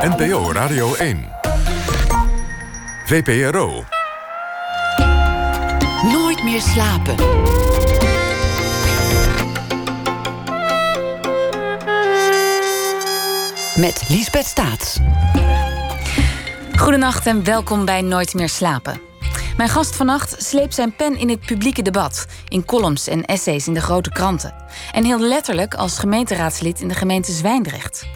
NPO Radio 1. VPRO. Nooit meer slapen. Met Liesbeth Staats. Goedenacht en welkom bij Nooit meer slapen. Mijn gast vannacht sleept zijn pen in het publieke debat, in columns en essays in de grote kranten. En heel letterlijk als gemeenteraadslid in de gemeente Zwijndrecht.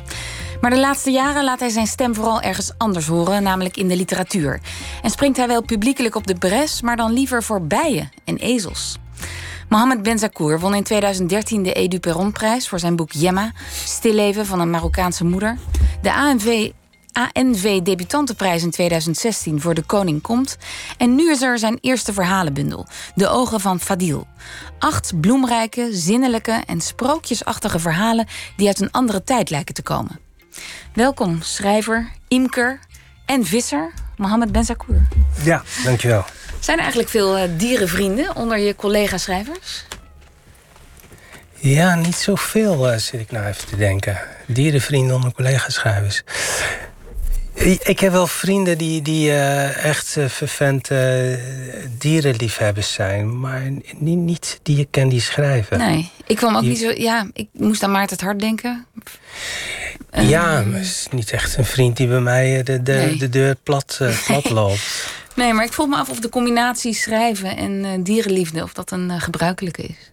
Maar de laatste jaren laat hij zijn stem vooral ergens anders horen, namelijk in de literatuur. En springt hij wel publiekelijk op de bres, maar dan liever voor bijen en ezels. Mohamed Benzakour won in 2013 de Edu Perronprijs voor zijn boek Jemma, Stilleven van een Marokkaanse moeder. De ANV ANV Debutantenprijs in 2016 voor De Koning Komt. En nu is er zijn eerste verhalenbundel, De Ogen van Fadil. Acht bloemrijke, zinnelijke en sprookjesachtige verhalen die uit een andere tijd lijken te komen. Welkom, schrijver, imker en visser, Mohamed Benzakour. Ja, dankjewel. Zijn er eigenlijk veel eh, dierenvrienden onder je collega-schrijvers? Ja, niet zoveel uh, zit ik nou even te denken. Dierenvrienden onder collega-schrijvers. Ik heb wel vrienden die, die uh, echt uh, vervente dierenliefhebbers zijn, maar niet, niet die je kent die schrijven. Nee, ik kwam ook niet zo. Ja, ik moest aan Maarten het Hart denken. Ja, maar het is niet echt een vriend die bij mij de, de, nee. de deur plat, plat loopt. Nee, maar ik vroeg me af of de combinatie schrijven en dierenliefde, of dat een gebruikelijke is.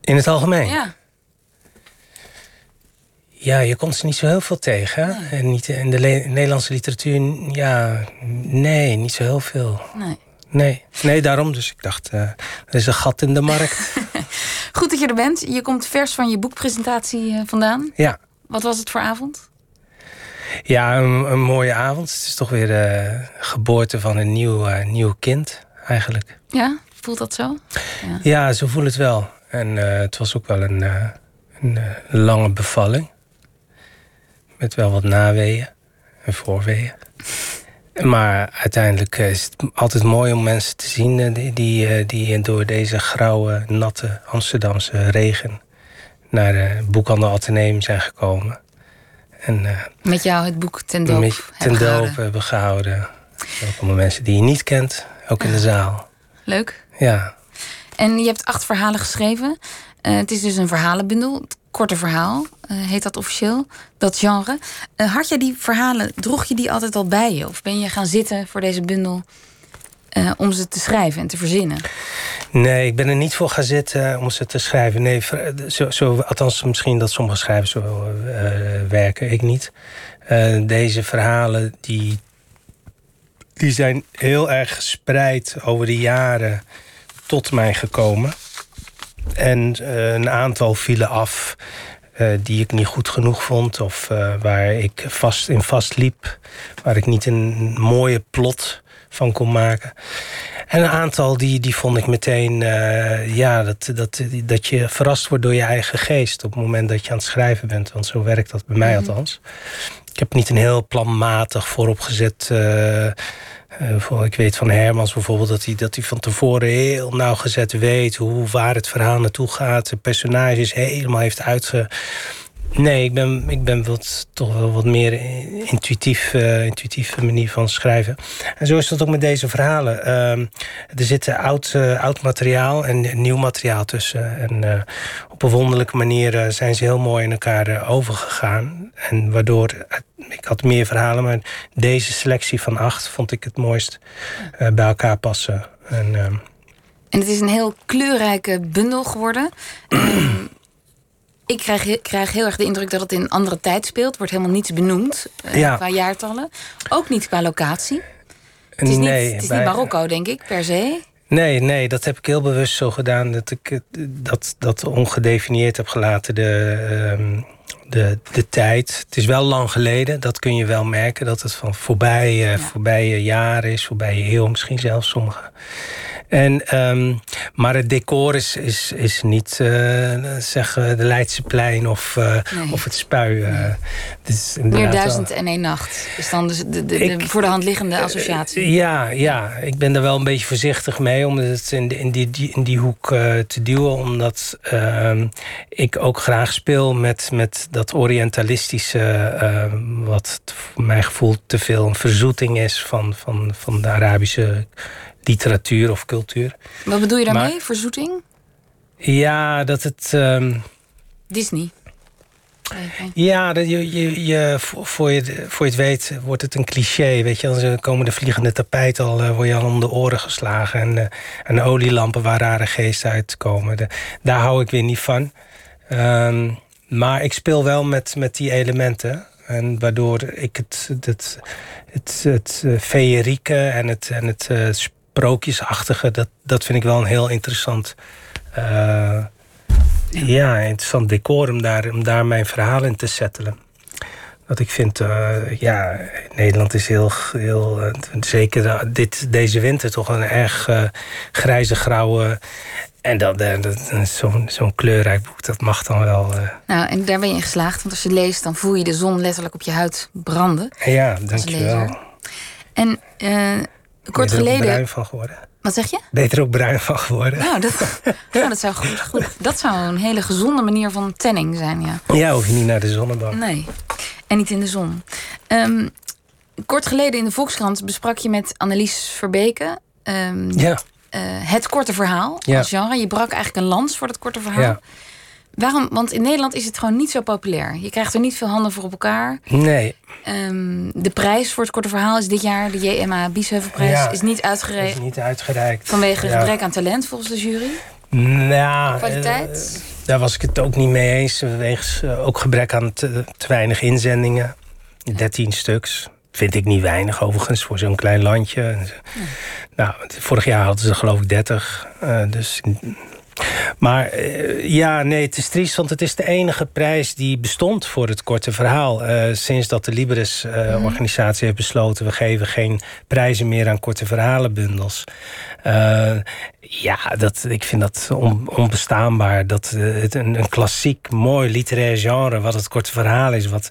In het algemeen? Ja. Ja, je komt ze niet zo heel veel tegen. Nee. En niet in de Nederlandse literatuur, ja, nee, niet zo heel veel. Nee. Nee, nee daarom. Dus ik dacht, uh, er is een gat in de markt. Goed dat je er bent. Je komt vers van je boekpresentatie uh, vandaan. Ja. Wat was het voor avond? Ja, een, een mooie avond. Het is toch weer de geboorte van een nieuw, uh, nieuw kind, eigenlijk. Ja, voelt dat zo? Ja, ja zo voelt het wel. En het was ook wel een, een lange bevalling. Met wel wat naweeën en voorweeën. Maar uiteindelijk is het altijd mooi om mensen te zien die, die, die door deze grauwe, natte Amsterdamse regen naar de boekhandel Atheneum zijn gekomen. En, uh, met jou het boek ten doop, met, ten doop hebben gehouden. Ook allemaal mensen die je niet kent, ook in de zaal. Leuk. Ja. En je hebt acht verhalen geschreven. Uh, het is dus een verhalenbundel korte verhaal, uh, heet dat officieel, dat genre. Uh, had je die verhalen, droeg je die altijd al bij je? Of ben je gaan zitten voor deze bundel uh, om ze te schrijven en te verzinnen? Nee, ik ben er niet voor gaan zitten om ze te schrijven. Nee, zo, zo, althans misschien dat sommige schrijvers zo werken, ik niet. deze verhalen die, die zijn heel erg gespreid over de jaren tot mij gekomen. En uh, een aantal vielen af uh, die ik niet goed genoeg vond. Of uh, waar ik vast in vastliep. Waar ik niet een mooie plot van kon maken. En een aantal die, die vond ik meteen... ja, dat, dat, dat je verrast wordt door je eigen geest... op het moment dat je aan het schrijven bent. Want zo werkt dat bij mij Mhm. althans. Ik heb niet een heel planmatig vooropgezet... Uh, ik weet van Hermans bijvoorbeeld dat hij, dat hij van tevoren heel nauwgezet weet hoe waar het verhaal naartoe gaat. De personages helemaal heeft uitge. Nee, ik ben, ik ben wat, toch wel wat meer intuïtief, uh, intuïtieve manier van schrijven. En zo is dat ook met deze verhalen. Uh, er zit oud, uh, oud materiaal en nieuw materiaal tussen. En op een wonderlijke manier zijn ze heel mooi in elkaar overgegaan. En waardoor ik had meer verhalen, maar deze selectie van acht vond ik het mooist bij elkaar passen. En, uh... en het is een heel kleurrijke bundel geworden. ik krijg, krijg, heel erg de indruk dat het in een andere tijd speelt. wordt helemaal niets benoemd uh, ja. qua jaartallen. Ook niet qua locatie. Het is, nee, niet, het is bij... niet Marokko, denk ik, per se. Nee, nee, dat heb ik heel bewust zo gedaan. Dat ik dat, dat ongedefinieerd heb gelaten. De, um, de, de tijd. Het is wel lang geleden, dat kun je wel merken. Dat het van voorbij, uh, ja. voorbije jaren is, voorbije eeuw misschien zelfs sommige. En, ehm, maar het decor is, is, is niet uh, zeg, de Leidseplein of, uh, of het Spui. Uh, is Meer duizend en één nacht is dan dus de, de, ik, de voor de hand liggende associatie. ja, ja, ik ben er wel een beetje voorzichtig mee om het in, in, die, die, in die hoek te duwen. Omdat ehm, ik ook graag speel met, met dat orientalistische, wat voor mijn gevoel te veel een verzoeting is van, van, van de Arabische literatuur of cultuur. Wat bedoel je daarmee, verzoeting? Ja, dat het. Um... Disney. Ja, dat je, je, je, voor, je, voor je het weet wordt het een cliché. Weet je, dan komen de vliegende tapijt al, uh, word je al om de oren geslagen. En, uh, en de olielampen waar rare geesten uitkomen. De, daar hou ik weer niet van. Um, maar ik speel wel met, met die elementen. En waardoor ik het, het, het, het, het feerieke en het, en het uh, sprookjesachtige, dat, dat vind ik wel een heel interessant. Uh, ja, interessant decor om daar, om daar mijn verhaal in te settelen. Wat ik vind, uh, ja, Nederland is heel, heel uh, zeker dit, deze winter toch een erg grijze, grauwe. En dat, dat, zo'n zo'n kleurrijk boek, dat mag dan wel. Nou, en daar ben je in geslaagd, want als je leest, dan voel je de zon letterlijk op je huid branden. Ja, dankjewel. En Kort geleden. bruin van geworden? Wat zeg je? Ben je er ook bruin van geworden? Nou, dat, nou, dat, zou goed, goed, dat zou een hele gezonde manier van tanning zijn, ja. Ja, hoef je niet naar de zonnebank. Nee, en niet in de zon. Um, kort geleden in de Volkskrant besprak je met Annelies Verbeke... Um, ja. Uh, het korte verhaal ja. als genre. Je brak eigenlijk een lans voor dat korte verhaal. Ja. Waarom? Want in Nederland is het gewoon niet zo populair. Je krijgt er niet veel handen voor op elkaar. Nee. Um, de prijs voor het korte verhaal is dit jaar, de JMA Biesheuvelprijs, ja, is niet uitgereikt. Is niet uitgereikt. Vanwege ja. gebrek aan talent volgens de jury. Nou, Kwaliteit? Uh, daar was ik het ook niet mee eens. Wegens uh, ook gebrek aan te, te weinig inzendingen. 13 stuks. Vind ik niet weinig overigens voor zo'n klein landje. Ja. Nou, vorig jaar hadden ze geloof ik 30. Uh, dus maar uh, ja, nee, het is triest, want het is de enige prijs die bestond voor het korte verhaal. Uh, sinds dat de Libris-organisatie uh, mm. heeft besloten... we geven geen prijzen meer aan korte verhalenbundels. ja, dat, ik vind dat on, onbestaanbaar. Dat het een, een klassiek, mooi literair genre... wat het korte verhaal is, wat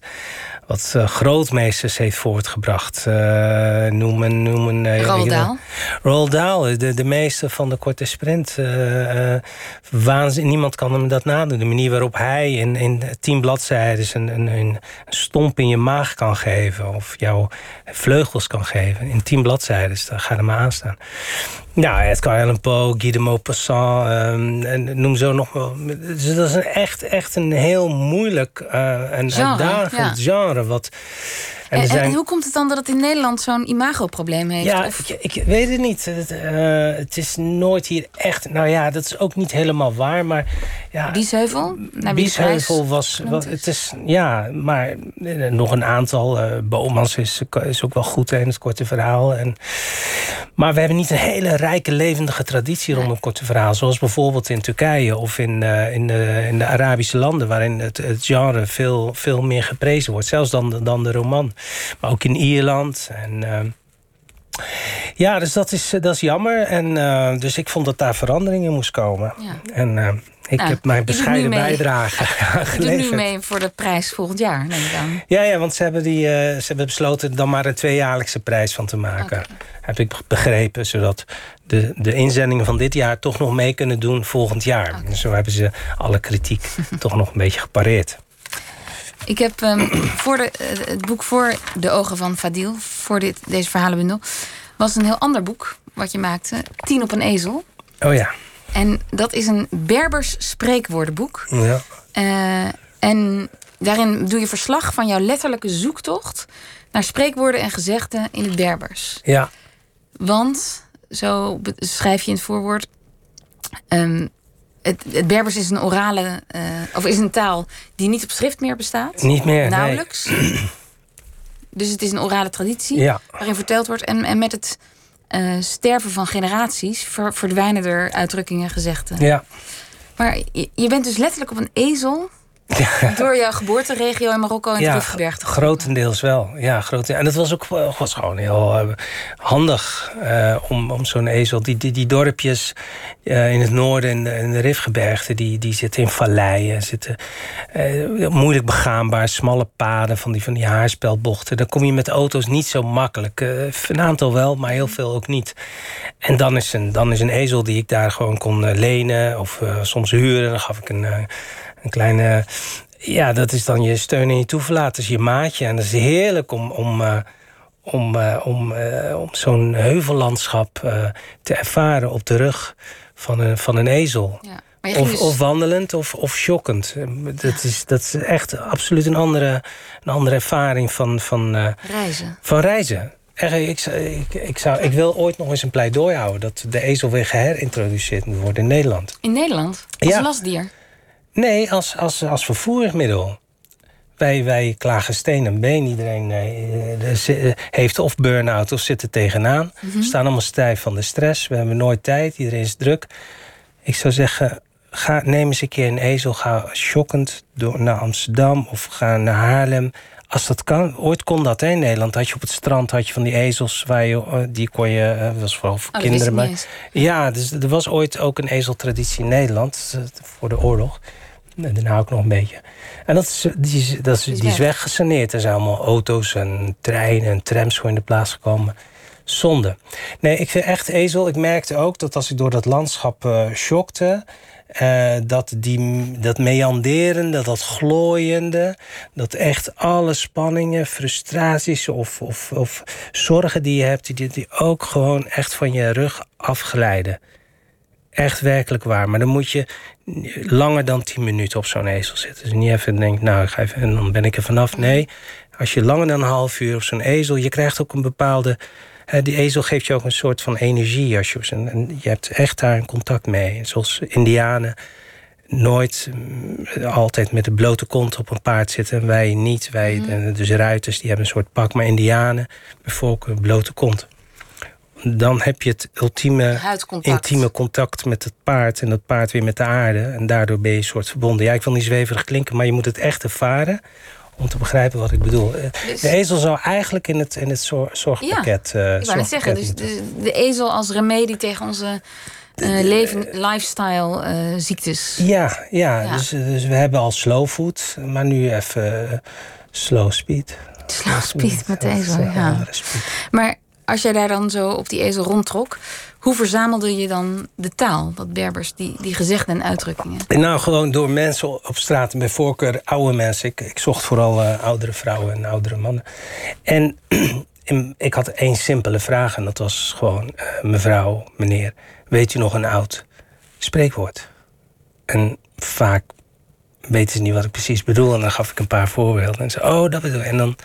wat grootmeesters heeft voortgebracht. Noemen, noemen, Roald Dahl? Roald Dahl, de, de meester van de korte sprint. Waanzin, niemand kan hem dat nadoen. De manier waarop hij in, in tien bladzijden een, een, een stomp in je maag kan geven... of jouw vleugels kan geven in tien bladzijden. Daar gaat hem aan staan. Nou, Edgar Allan Poe, Guy de Maupassant, um, en noem zo nog wel. Dus dat is een echt, echt een heel moeilijk uh, en uitdagend genre. Wat, en, en, en, hoe komt het dan dat het in Nederland zo'n imagoprobleem heeft? Ja, ik, ik, weet het niet. Het, uh, het, is nooit hier echt... Nou ja, dat is ook niet helemaal waar, maar... Ja, Biesheuvel? Biesheuvel was... Wat, het is, ja, maar eh, nog een aantal. Uh, Bomans is, is ook wel goed in het korte verhaal. En, maar we hebben niet een hele rijke, levendige traditie rond een korte verhaal. Zoals bijvoorbeeld in Turkije of in, uh, in, de, in de Arabische landen... waarin het, het genre veel, veel meer geprezen wordt. Zelfs dan, dan de roman. Maar ook in Ierland. En, uh, ja, dus dat is, dat is jammer. En, dus ik vond dat daar verandering in moest komen. Ja. En ik nou, heb mijn bescheiden bijdrage geleverd. Doe nu mee voor de prijs volgend jaar, neem ik aan. Ja, ja want ze hebben, die, ze hebben besloten dan maar een tweejaarlijkse prijs van te maken. Okay. Heb ik begrepen, zodat de, de inzendingen van dit jaar toch nog mee kunnen doen volgend jaar. Okay. zo hebben ze alle kritiek toch nog een beetje gepareerd. Ik heb um, voor de, het boek Voor de Ogen van Fadil, voor dit, deze verhalenbundel, was een heel ander boek wat je maakte. Tien op een ezel. Oh ja. En dat is een Berbers spreekwoordenboek. Ja. Uh, en daarin doe je verslag van jouw letterlijke zoektocht naar spreekwoorden en gezegden in het Berbers. Ja. Want, zo schrijf je in het voorwoord. Um, het, het, Berbers is een orale, uh, of is een taal die niet op schrift meer bestaat. Niet meer. Nauwelijks. Nee. Dus het is een orale traditie ja. waarin verteld wordt. En, en met het uh, sterven van generaties ver, verdwijnen er uitdrukkingen, gezegden. Ja. Maar je, je, bent dus letterlijk op een ezel Door jouw geboorteregio in Marokko en ja, Rifgebergte. grotendeels wel. Ja, groot, en dat was ook was gewoon heel uh, handig uh, om, om zo'n ezel. Die, die, die dorpjes uh, in het noorden en de, in de Rifgebergte, die, die zitten in valleien, zitten moeilijk begaanbaar, smalle paden van die, van die haarspelbochten. Daar kom je met auto's niet zo makkelijk. een aantal wel, maar heel veel ook niet. En dan is een, dan is een ezel die ik daar gewoon kon lenen of soms huren. Dan gaf ik een een kleine. Ja, dat is dan je steun en je toeverlaat. Je maatje. En dat is heerlijk om, om, uh, om, uh, om, uh, om zo'n heuvellandschap te ervaren op de rug van een, van een ezel. Ja. Of, dus... of, wandelend of, of shockend. Dat, is, dat is echt absoluut een andere, een andere ervaring van, van, reizen. Van reizen. Ik, ik, ik, zou, ik wil ooit nog eens een pleidooi houden dat de ezel weer geherintroduceerd moet worden in Nederland. In Nederland? Als ja. lastdier? Nee, als, als, als vervoeringsmiddel. Wij, wij klagen steen en been. Iedereen eh, heeft of burn-out of zit er tegenaan. We mhm. staan allemaal stijf van de stress. We hebben nooit tijd. Iedereen is druk. Ik zou zeggen, ga, neem eens een keer een ezel. Ga shockend door, naar Amsterdam of ga naar Haarlem. Als dat kan. Ooit kon dat hè, in Nederland. Had je op het strand had je van die ezels. Waar je, eh, die kon je, dat was vooral voor oh, kinderen. Maar, ja, dus er was ooit ook een ezeltraditie in Nederland. Eh, voor de oorlog. En daarna ook nog een beetje. En dat is, die, dat is, die is weggesaneerd. Er zijn allemaal auto's en treinen en trams voor in de plaats gekomen. Zonde. Nee, ik vind echt ezel. Ik merkte ook dat als ik door dat landschap uh, shockte. Uh, dat, die, dat meanderende, dat glooiende, dat echt alle spanningen, frustraties of, of, of zorgen die je hebt, die, die ook gewoon echt van je rug afglijden. Echt werkelijk waar. Maar dan moet je langer dan 10 minuten op zo'n ezel zitten. Dus niet even denken, nou, ik ga even, en dan ben ik er vanaf. Nee, als je langer dan een half uur op zo'n ezel... je krijgt ook een bepaalde... Hè, die ezel geeft je ook een soort van energie. Als je, en je hebt echt daar een contact mee. Zoals indianen nooit mm, altijd met de blote kont op een paard zitten. En wij niet. Wij, mm. Dus ruiters, die hebben een soort pak. Maar indianen, bijvoorbeeld, blote kont dan heb je het ultieme intieme contact met het paard en dat paard weer met de aarde. En daardoor ben je een soort verbonden. Ja, ik wil niet zweverig klinken, maar je moet het echt ervaren om te begrijpen wat ik bedoel. Eh, dus- de ezel zou eigenlijk in het, in het zorgpakket. Ja, uh, ik wou net zeggen, dus de, de, ezel als remedie tegen onze. Uh, leven, lifestyle uh, ziektes. Ja, ja, ja. Dus, dus, we hebben al slow food, maar nu even slow speed. Slow speed met ezel, ja. Maar als jij daar dan zo op die ezel rondtrok, hoe verzamelde je dan de taal, dat Berbers, die, die gezegden en uitdrukkingen? Nou, gewoon door mensen op straat, bij voorkeur oude mensen. Ik, ik zocht vooral uh, oudere vrouwen en oudere mannen. En ik had één simpele vraag en dat was gewoon: uh, mevrouw, meneer, weet u nog een oud spreekwoord? En vaak weten ze niet wat ik precies bedoel. En dan gaf ik een paar voorbeelden. En ze, oh, dat bedoel ik. En dan,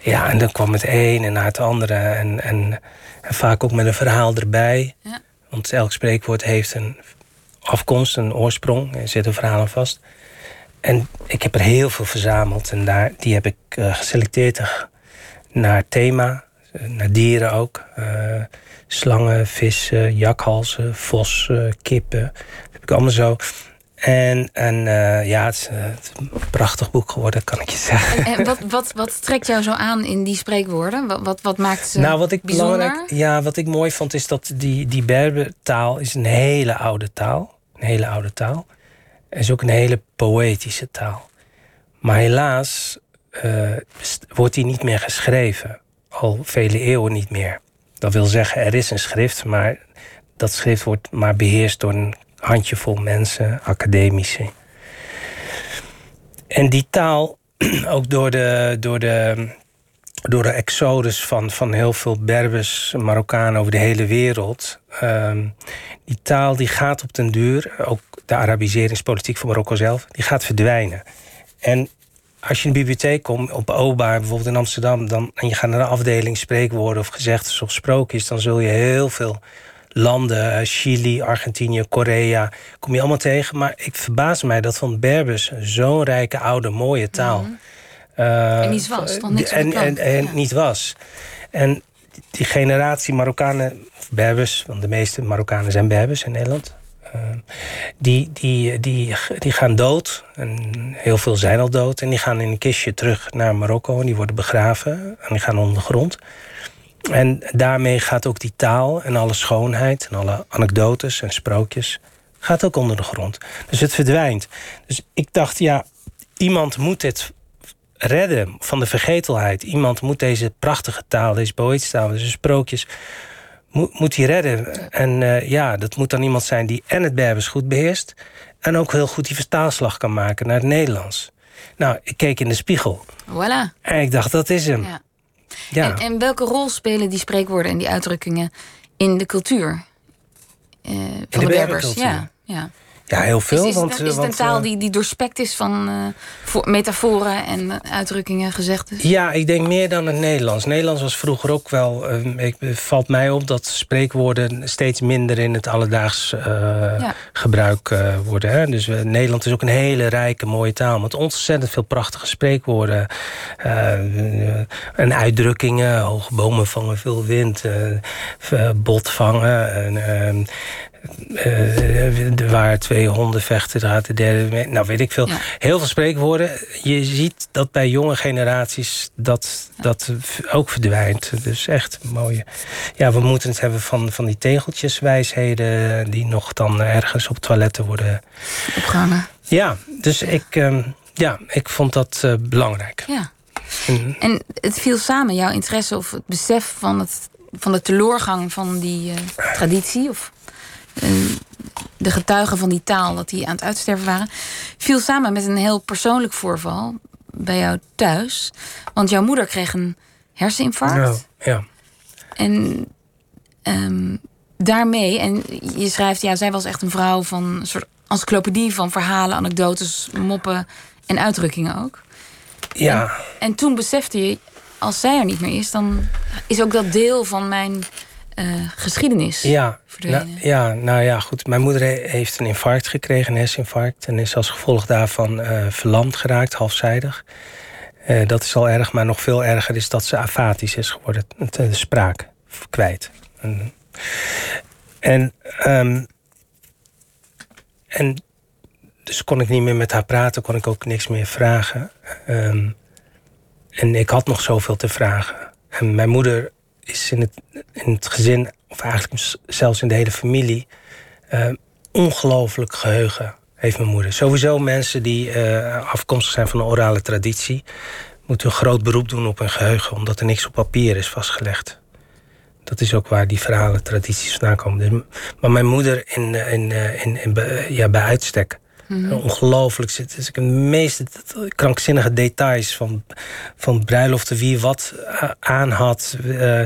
ja, en dan kwam het een en na het andere. En, en, en vaak ook met een verhaal erbij. Ja. Want elk spreekwoord heeft een afkomst, een oorsprong. Er zit een verhaal aan vast. En ik heb er heel veel verzameld. En daar, die heb ik uh, geselecteerd naar thema. Naar dieren ook. Uh, slangen, vissen, jakhalzen, vossen, kippen. Dat heb ik allemaal zo en, en uh, ja, het is, uh, het is, een prachtig boek geworden, kan ik je zeggen. En, en wat, wat, wat trekt jou zo aan in die spreekwoorden? Wat, wat, wat maakt ze nou, wat ik bijzonder? Belangrijk, ja, wat ik mooi vond is dat die, die Berber-taal is een hele oude taal. Een hele oude taal. Het is ook een hele poëtische taal. Maar helaas uh, wordt die niet meer geschreven. Al vele eeuwen niet meer. Dat wil zeggen, er is een schrift, maar dat schrift wordt maar beheerst door een handjevol mensen, academici. En die taal, ook door de, door de, door de exodus van, van heel veel Berbers, Marokkanen over de hele wereld. Um, die taal die gaat op den duur, ook de Arabiseringspolitiek van Marokko zelf, die gaat verdwijnen. En als je in de bibliotheek komt, op OBA bijvoorbeeld in Amsterdam, dan, en je gaat naar de afdeling spreekwoorden of gezegdes of sprookjes, dan zul je heel veel landen, eh, Chili, Argentinië, Korea, kom je allemaal tegen. Maar ik verbaas mij dat van Berbers zo'n rijke, oude, mooie taal. Mm uh, en niet was, dan niks en, en, en, niet was. En die generatie Marokkanen, Berbers, want de meeste Marokkanen zijn Berbers in Nederland. die, die, die, die gaan dood. En heel veel zijn al dood. En die gaan in een kistje terug naar Marokko. En die worden begraven. En die gaan onder de grond. En daarmee gaat ook die taal en alle schoonheid... en alle anekdotes en sprookjes... gaat ook onder de grond. Dus het verdwijnt. Dus ik dacht, ja, iemand moet dit redden van de vergetelheid. Iemand moet deze prachtige taal, deze poëtische taal, deze sprookjes moet, moet die redden. En uh, ja, dat moet dan iemand zijn die en het Berbers goed beheerst... en ook heel goed die vertaalslag kan maken naar het Nederlands. Nou, ik keek in de spiegel. Voilà. En ik dacht, dat is hem. Ja. Ja. En, en, welke rol spelen die spreekwoorden en die uitdrukkingen in de cultuur? Uh, van de, de Berbers? Ja, ja. Ja, heel veel. Is, want, het, is het een taal die, die doorspekt is van uh, metaforen en uitdrukkingen, gezegd? Ja, ik denk meer dan het Nederlands. Nederlands was vroeger ook wel... Uh, ik, valt mij op dat spreekwoorden steeds minder in het alledaags uh, ja. gebruik worden. Hè? Dus Nederland is ook een hele rijke, mooie taal... met ontzettend veel prachtige spreekwoorden. en uitdrukkingen, hoge bomen vangen veel wind... bot vangen... Uh, waar twee honden vechten, gaat de derde. Nou, weet ik veel. Heel veel spreekwoorden. Je ziet dat bij jonge generaties dat, dat ook verdwijnt. Dus echt mooie. Ja, we moeten het hebben van, van die tegeltjeswijsheden... die nog dan ergens op toiletten worden... Opgehangen. Ja, dus ik, uh, ja, ik vond dat uh, belangrijk. Ja. En, en het viel samen, jouw interesse of het besef van, het, van de teleurgang van die traditie... of de getuigen van die taal, dat die aan het uitsterven waren, viel samen met een heel persoonlijk voorval bij jou thuis. Want jouw moeder kreeg een herseninfarct. Ja. ja. En um, daarmee, en je schrijft, ja, zij was echt een vrouw van een soort encyclopedie van verhalen, anekdotes, moppen en uitdrukkingen ook. Ja. En, en toen besefte je, als zij er niet meer is, dan is ook dat deel van mijn uh, geschiedenis ja, nou, ja, nou ja, goed. Mijn moeder heeft een infarct gekregen, een herseninfarct... en is als gevolg daarvan uh, verlamd geraakt, halfzijdig. Uh, dat is al erg, maar nog veel erger is dat ze afatisch is geworden. De spraak kwijt. En, en, um, en dus kon ik niet meer met haar praten, kon ik ook niks meer vragen. Um, en ik had nog zoveel te vragen. En mijn moeder is in het, in het gezin, of eigenlijk zelfs in de hele familie, uh, ongelooflijk geheugen heeft mijn moeder. Sowieso mensen die uh, afkomstig zijn van een orale traditie, moeten een groot beroep doen op hun geheugen, omdat er niks op papier is vastgelegd. Dat is ook waar die verhalen, tradities vandaan komen. Dus, maar mijn moeder in, in, in, in, ja, bij uitstek. -hmm. Ongelooflijk. Het is de meest krankzinnige details van, van bruiloften. Wie wat aan had. Uh,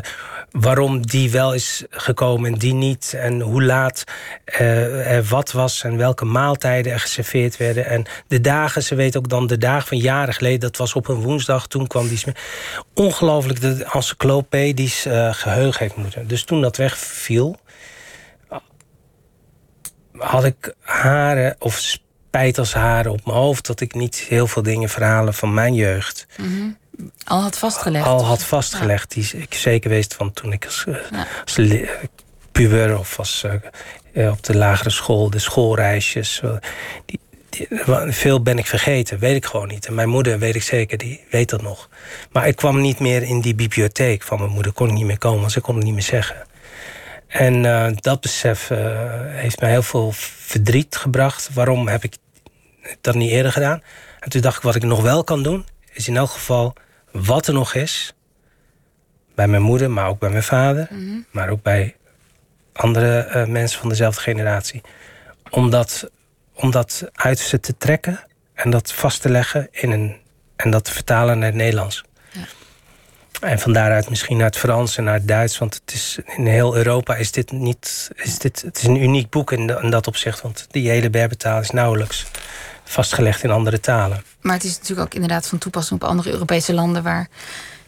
waarom die wel is gekomen en die niet. En hoe laat uh, er wat was en welke maaltijden er geserveerd werden. En de dagen, ze weet ook dan de dagen van jaren geleden. Dat was op een woensdag, toen kwam die... Ongelooflijk de encyclopedisch uh, geheugen heeft moeten. Dus toen dat wegviel... had ik haren of spijt als haren op mijn hoofd... dat ik niet heel veel dingen verhalen van mijn jeugd... Mm -hmm. Al had vastgelegd. Al had vastgelegd. Ja. Die ik zeker wist van toen ik als, ja. als puber of als, uh, op de lagere school, de schoolreisjes. Die, die, veel ben ik vergeten, weet ik gewoon niet. En mijn moeder, weet ik zeker, die weet dat nog. Maar ik kwam niet meer in die bibliotheek van mijn moeder. Kon ik niet meer komen, want ze kon het niet meer zeggen. En uh, dat besef uh, heeft mij heel veel verdriet gebracht. Waarom heb ik dat niet eerder gedaan? En toen dacht ik, wat ik nog wel kan doen... is in elk geval wat er nog is... bij mijn moeder, maar ook bij mijn vader... Mm -hmm. maar ook bij andere uh, mensen van dezelfde generatie... om dat, om dat uit ze te trekken en dat vast te leggen... In een, en dat te vertalen naar het Nederlands. En van daaruit misschien naar het Frans en naar het Duits. Want het is, in heel Europa is dit niet. Is dit, het is een uniek boek in, in dat opzicht. Want die hele Berbertaal is nauwelijks vastgelegd in andere talen. Maar het is natuurlijk ook inderdaad van toepassing op andere Europese landen waar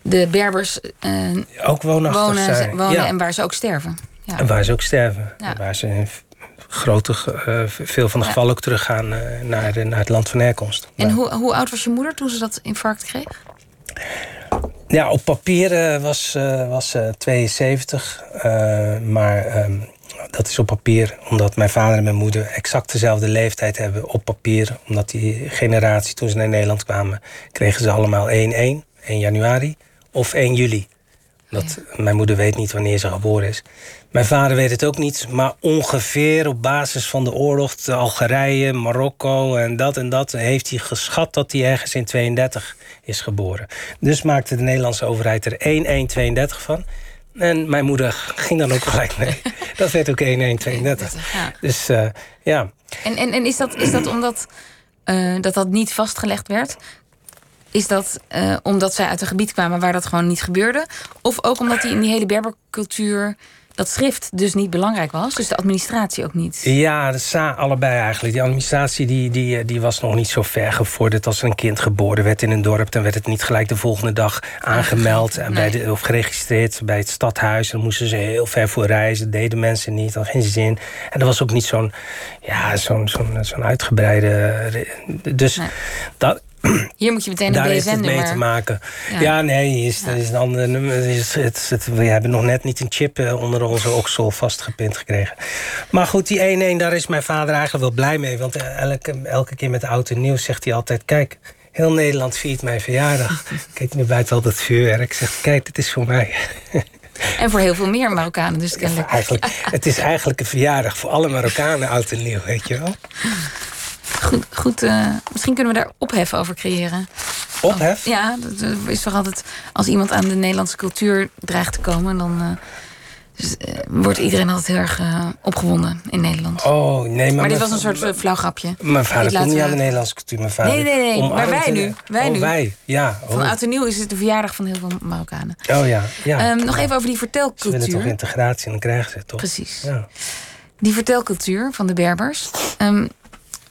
de Berbers uh, ook wonen, zijn. wonen ja. en waar ze ook sterven. Ja. En waar ze ook sterven. Ja. Waar ze in grote, uh, veel van de gevallen ook teruggaan uh, naar, naar het land van herkomst. En hoe, hoe oud was je moeder toen ze dat infarct kreeg? Ja, op papier uh, was, uh, was uh, 72. maar um, dat is op papier, omdat mijn vader en mijn moeder exact dezelfde leeftijd hebben op papier. Omdat die generatie, toen ze naar Nederland kwamen, kregen ze allemaal 1-1, 1 januari of 1 juli. Dat, Mijn moeder weet niet wanneer ze geboren is. Mijn vader weet het ook niet, maar ongeveer op basis van de oorlog, de Algerije, Marokko en dat en dat, heeft hij geschat dat hij ergens in 32 is geboren. Dus maakte de Nederlandse overheid er 1-1-32 van. En mijn moeder ging dan ook gelijk mee. Dat werd ook 1132. Ja. Dus uh, ja. En, en, en is, dat, is dat omdat uh, dat, dat niet vastgelegd werd? Is dat uh, omdat zij uit een gebied kwamen waar dat gewoon niet gebeurde? Of ook omdat die in die hele berbercultuur dat schrift dus niet belangrijk was. Dus de administratie ook niet. Ja, dat allebei eigenlijk. Die administratie die, die, eh, die was nog niet zo ver gevorderd als een kind geboren werd in een dorp. Dan werd het niet gelijk de volgende dag aangemeld en bij de, of geregistreerd bij het stadhuis. Dan moesten ze heel ver voor reizen. Dat deden mensen niet, had geen zin. En er was ook niet zo'n ja, zo'n zo'n zo'n uitgebreide. Dus dat, hier moet je meteen een BSN-nummer... mee te maken. Ja, nee, is, ja. is een ander nummer. Is, het, het, we hebben nog net niet een chip eh, onder onze oksel vastgepind gekregen. Maar goed, die 1-1, daar is mijn vader eigenlijk wel blij mee. Want eh, elke, elke keer met de auto nieuws zegt hij altijd... kijk, heel Nederland viert mijn verjaardag. Kijk, nu buiten al dat vuurwerk. Zegt, kijk, dit is voor mij. En voor heel veel meer Marokkanen dus kennelijk. eigenlijk, Het is eigenlijk een verjaardag voor alle Marokkanen, oud en nieuw, weet je wel. Goed, goed uh, misschien kunnen we daar ophef over creëren. Ophef? Ja, dat is toch altijd... Als iemand aan de Nederlandse cultuur dreigt te komen... dan uh, dus, uh, wordt iedereen altijd heel erg opgewonden in Nederland. Oh, nee, maar... Maar dit was een soort flauw grapje. Mijn vader komt niet aan de Nederlandse cultuur. Mijn vader nee, nee, nee. Maar wij nu. Wij oh, nu. wij. Ja. Oh. Van oud en nieuw is het de verjaardag van heel veel Marokkanen. Oh ja. ja. Um, nog even over die vertelcultuur. Ze willen toch integratie en dan krijgen ze het toch? Precies. Ja. Die vertelcultuur van de Berbers... Um,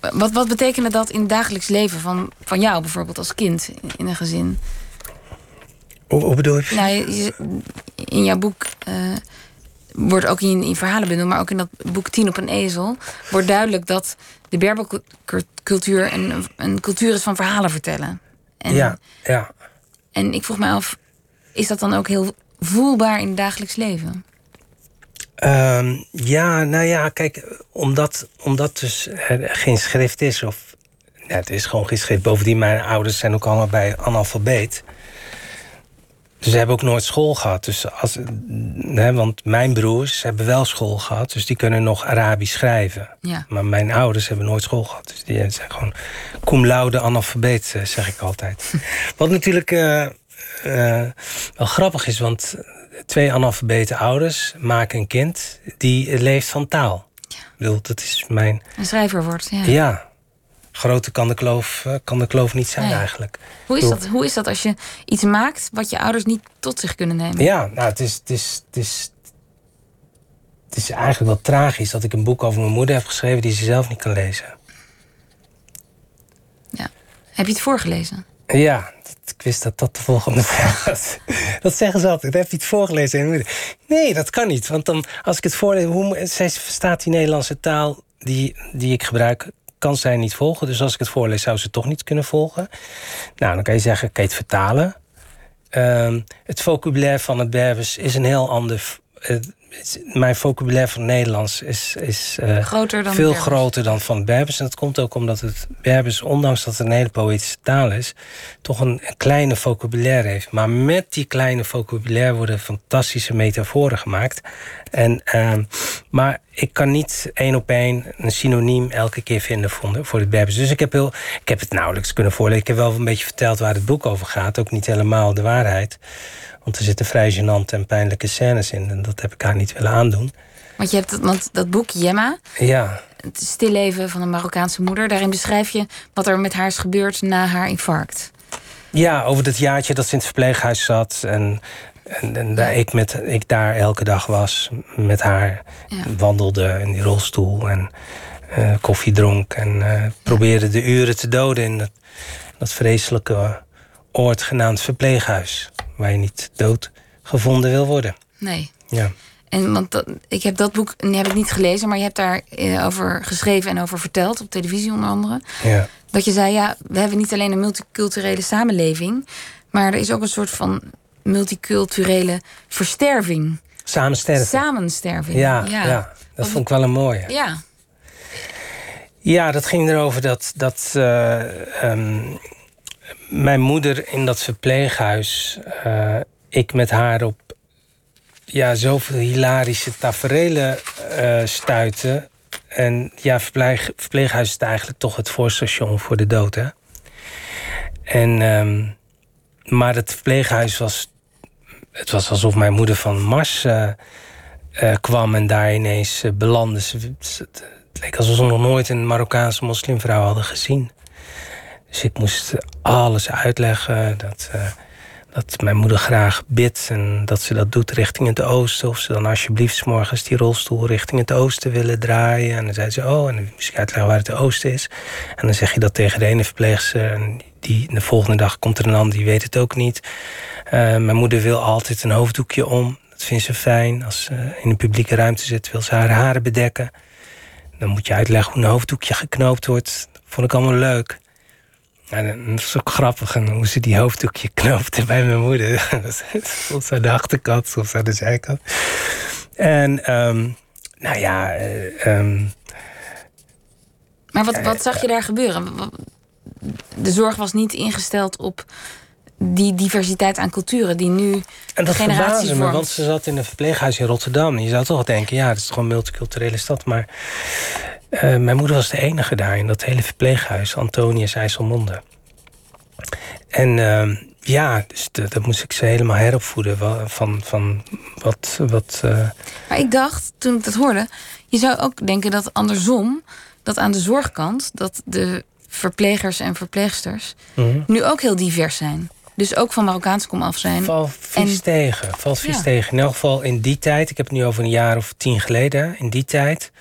wat, wat betekende dat in het dagelijks leven van, van jou bijvoorbeeld als kind in een gezin? Hoe, bedoel je? Nou, in jouw boek uh, wordt ook in, in verhalenbundel, maar ook in dat boek Tien op een ezel, wordt duidelijk dat de Berbercultuur een, een cultuur is van verhalen vertellen. En, ja, ja. En ik vroeg me af, is dat dan ook heel voelbaar in het dagelijks leven? Um, ja, nou ja, kijk, omdat, omdat dus er geen schrift is, of ja, het is gewoon geen schrift. Bovendien, mijn ouders zijn ook allebei analfabeet. Dus ze hebben ook nooit school gehad. Dus als, hè, want mijn broers hebben wel school gehad, dus die kunnen nog Arabisch schrijven. Ja. Maar mijn ouders hebben nooit school gehad. Dus die zijn gewoon cum laude analfabeet, eh, zeg ik altijd. Wat natuurlijk uh, uh, wel grappig is, want twee analfabete ouders maken een kind die leeft van taal. Ja. Ik bedoel, dat is mijn. Een schrijver wordt, ja. Ja. Groter kan de kloof, eh, kan de kloof niet zijn eigenlijk. Hoe is, dat, hoe is dat als je iets maakt wat je ouders niet tot zich kunnen nemen? Ja, nou, het is, het is, het is, het is eigenlijk wel tragisch dat ik een boek over mijn moeder heb geschreven die ze zelf niet kan lezen. Ja. Heb je het voorgelezen? Ja, ik wist dat dat de volgende vraag was. Dat zeggen ze altijd. Heb je het voorgelezen? Nee, dat kan niet. Want dan, als ik het voorlees, hoe, zij verstaat die Nederlandse taal die, die ik gebruik, kan zij niet volgen. Dus als ik het voorlees, zou ze toch niet kunnen volgen. Nou, dan kan je zeggen, kan je het vertalen? Um, het vocabulaire van het Berbers is een heel ander mijn vocabulaire van Nederlands is, is uh, groter dan veel groter dan van het Berbers. En dat komt ook omdat het Berbers, ondanks dat het een hele poëtische taal is, toch een, kleine vocabulaire heeft. Maar met die kleine vocabulaire worden fantastische metaforen gemaakt. En, uh, maar ik kan niet één op één een synoniem elke keer vinden voor, voor het Berbers. Dus ik heb, heel, ik heb het nauwelijks kunnen voorlezen. Ik heb wel een beetje verteld waar het boek over gaat. Ook niet helemaal de waarheid. Want er zitten vrij gênante en pijnlijke scènes in. En dat heb ik haar niet willen aandoen. Want je hebt want dat boek Jemma. Ja. Het stilleven van een Marokkaanse moeder. Daarin beschrijf je wat er met haar is gebeurd na haar infarct. Ja, over dat jaartje dat ze in het verpleeghuis zat. En, en, en daar, ik, met, ik daar elke dag was met haar. Wandelde in die rolstoel en uh, koffie dronk. En uh, probeerde de uren te doden in dat, dat vreselijke oord genaamd verpleeghuis waar je niet dood gevonden wil worden. Nee. Ja. En want ik heb dat boek heb ik niet gelezen, maar je hebt daar eh, over geschreven en over verteld op televisie onder andere. Ja. Dat je zei, ja, we hebben niet alleen een multiculturele samenleving, maar er is ook een soort van multiculturele versterving. Samen sterven. Samensterving. Ja, ja. dat vond ik wel een mooie. Ja. Ja, dat ging erover dat, dat uh, um, mijn moeder in dat verpleeghuis... Uh, ik met haar op ja, zoveel hilarische taferelen uh, stuitte. En ja, verpleeg, verpleeghuis is eigenlijk toch het voorstation voor de dood, hè? En, um, maar het verpleeghuis was... Het was alsof mijn moeder van Mars uh, kwam en daar ineens belandde. Het leek alsof ze nog nooit een Marokkaanse moslimvrouw hadden gezien. Dus ik moest alles uitleggen. Dat dat mijn moeder graag bidt en dat ze dat doet richting het oosten. Of ze dan alsjeblieft morgens die rolstoel richting het oosten willen draaien. En dan zei ze, oh, en dan moest ik uitleggen waar het oosten is. En dan zeg je dat tegen de ene verpleegster. En die, de volgende dag komt er een ander, die weet het ook niet. Uh, mijn moeder wil altijd een hoofddoekje om. Dat vindt ze fijn. Als ze in een publieke ruimte zit, wil ze haar haren bedekken. Dan moet je uitleggen hoe een hoofddoekje geknoopt wordt. Dat vond ik allemaal leuk. En dat is ook grappig. En hoe ze die hoofddoekje knoopte bij mijn moeder. soms aan de achterkant, soms aan de zijkant. En um, nou ja... Um, maar wat, wat zag je daar gebeuren? De zorg was niet ingesteld op die diversiteit aan culturen die nu en dat vormt. me, want ze zat in een verpleeghuis in Rotterdam. Je zou toch denken, ja, het is gewoon een multiculturele stad. Maar uh, mijn moeder was de enige daar in dat hele verpleeghuis, Antonius IJsselmonde. En uh, ja, dus dat moest ik ze helemaal heropvoeden van, van wat. wat uh... Maar ik dacht, toen ik dat hoorde, je zou ook denken dat andersom, dat aan de zorgkant, dat de verplegers en verpleegsters mm nu ook heel divers zijn. Dus ook van Marokkaans kom af zijn. Valt vies en... tegen. Valt vies tegen. In elk geval in die tijd. Ik heb het nu over een jaar of tien geleden. In die tijd.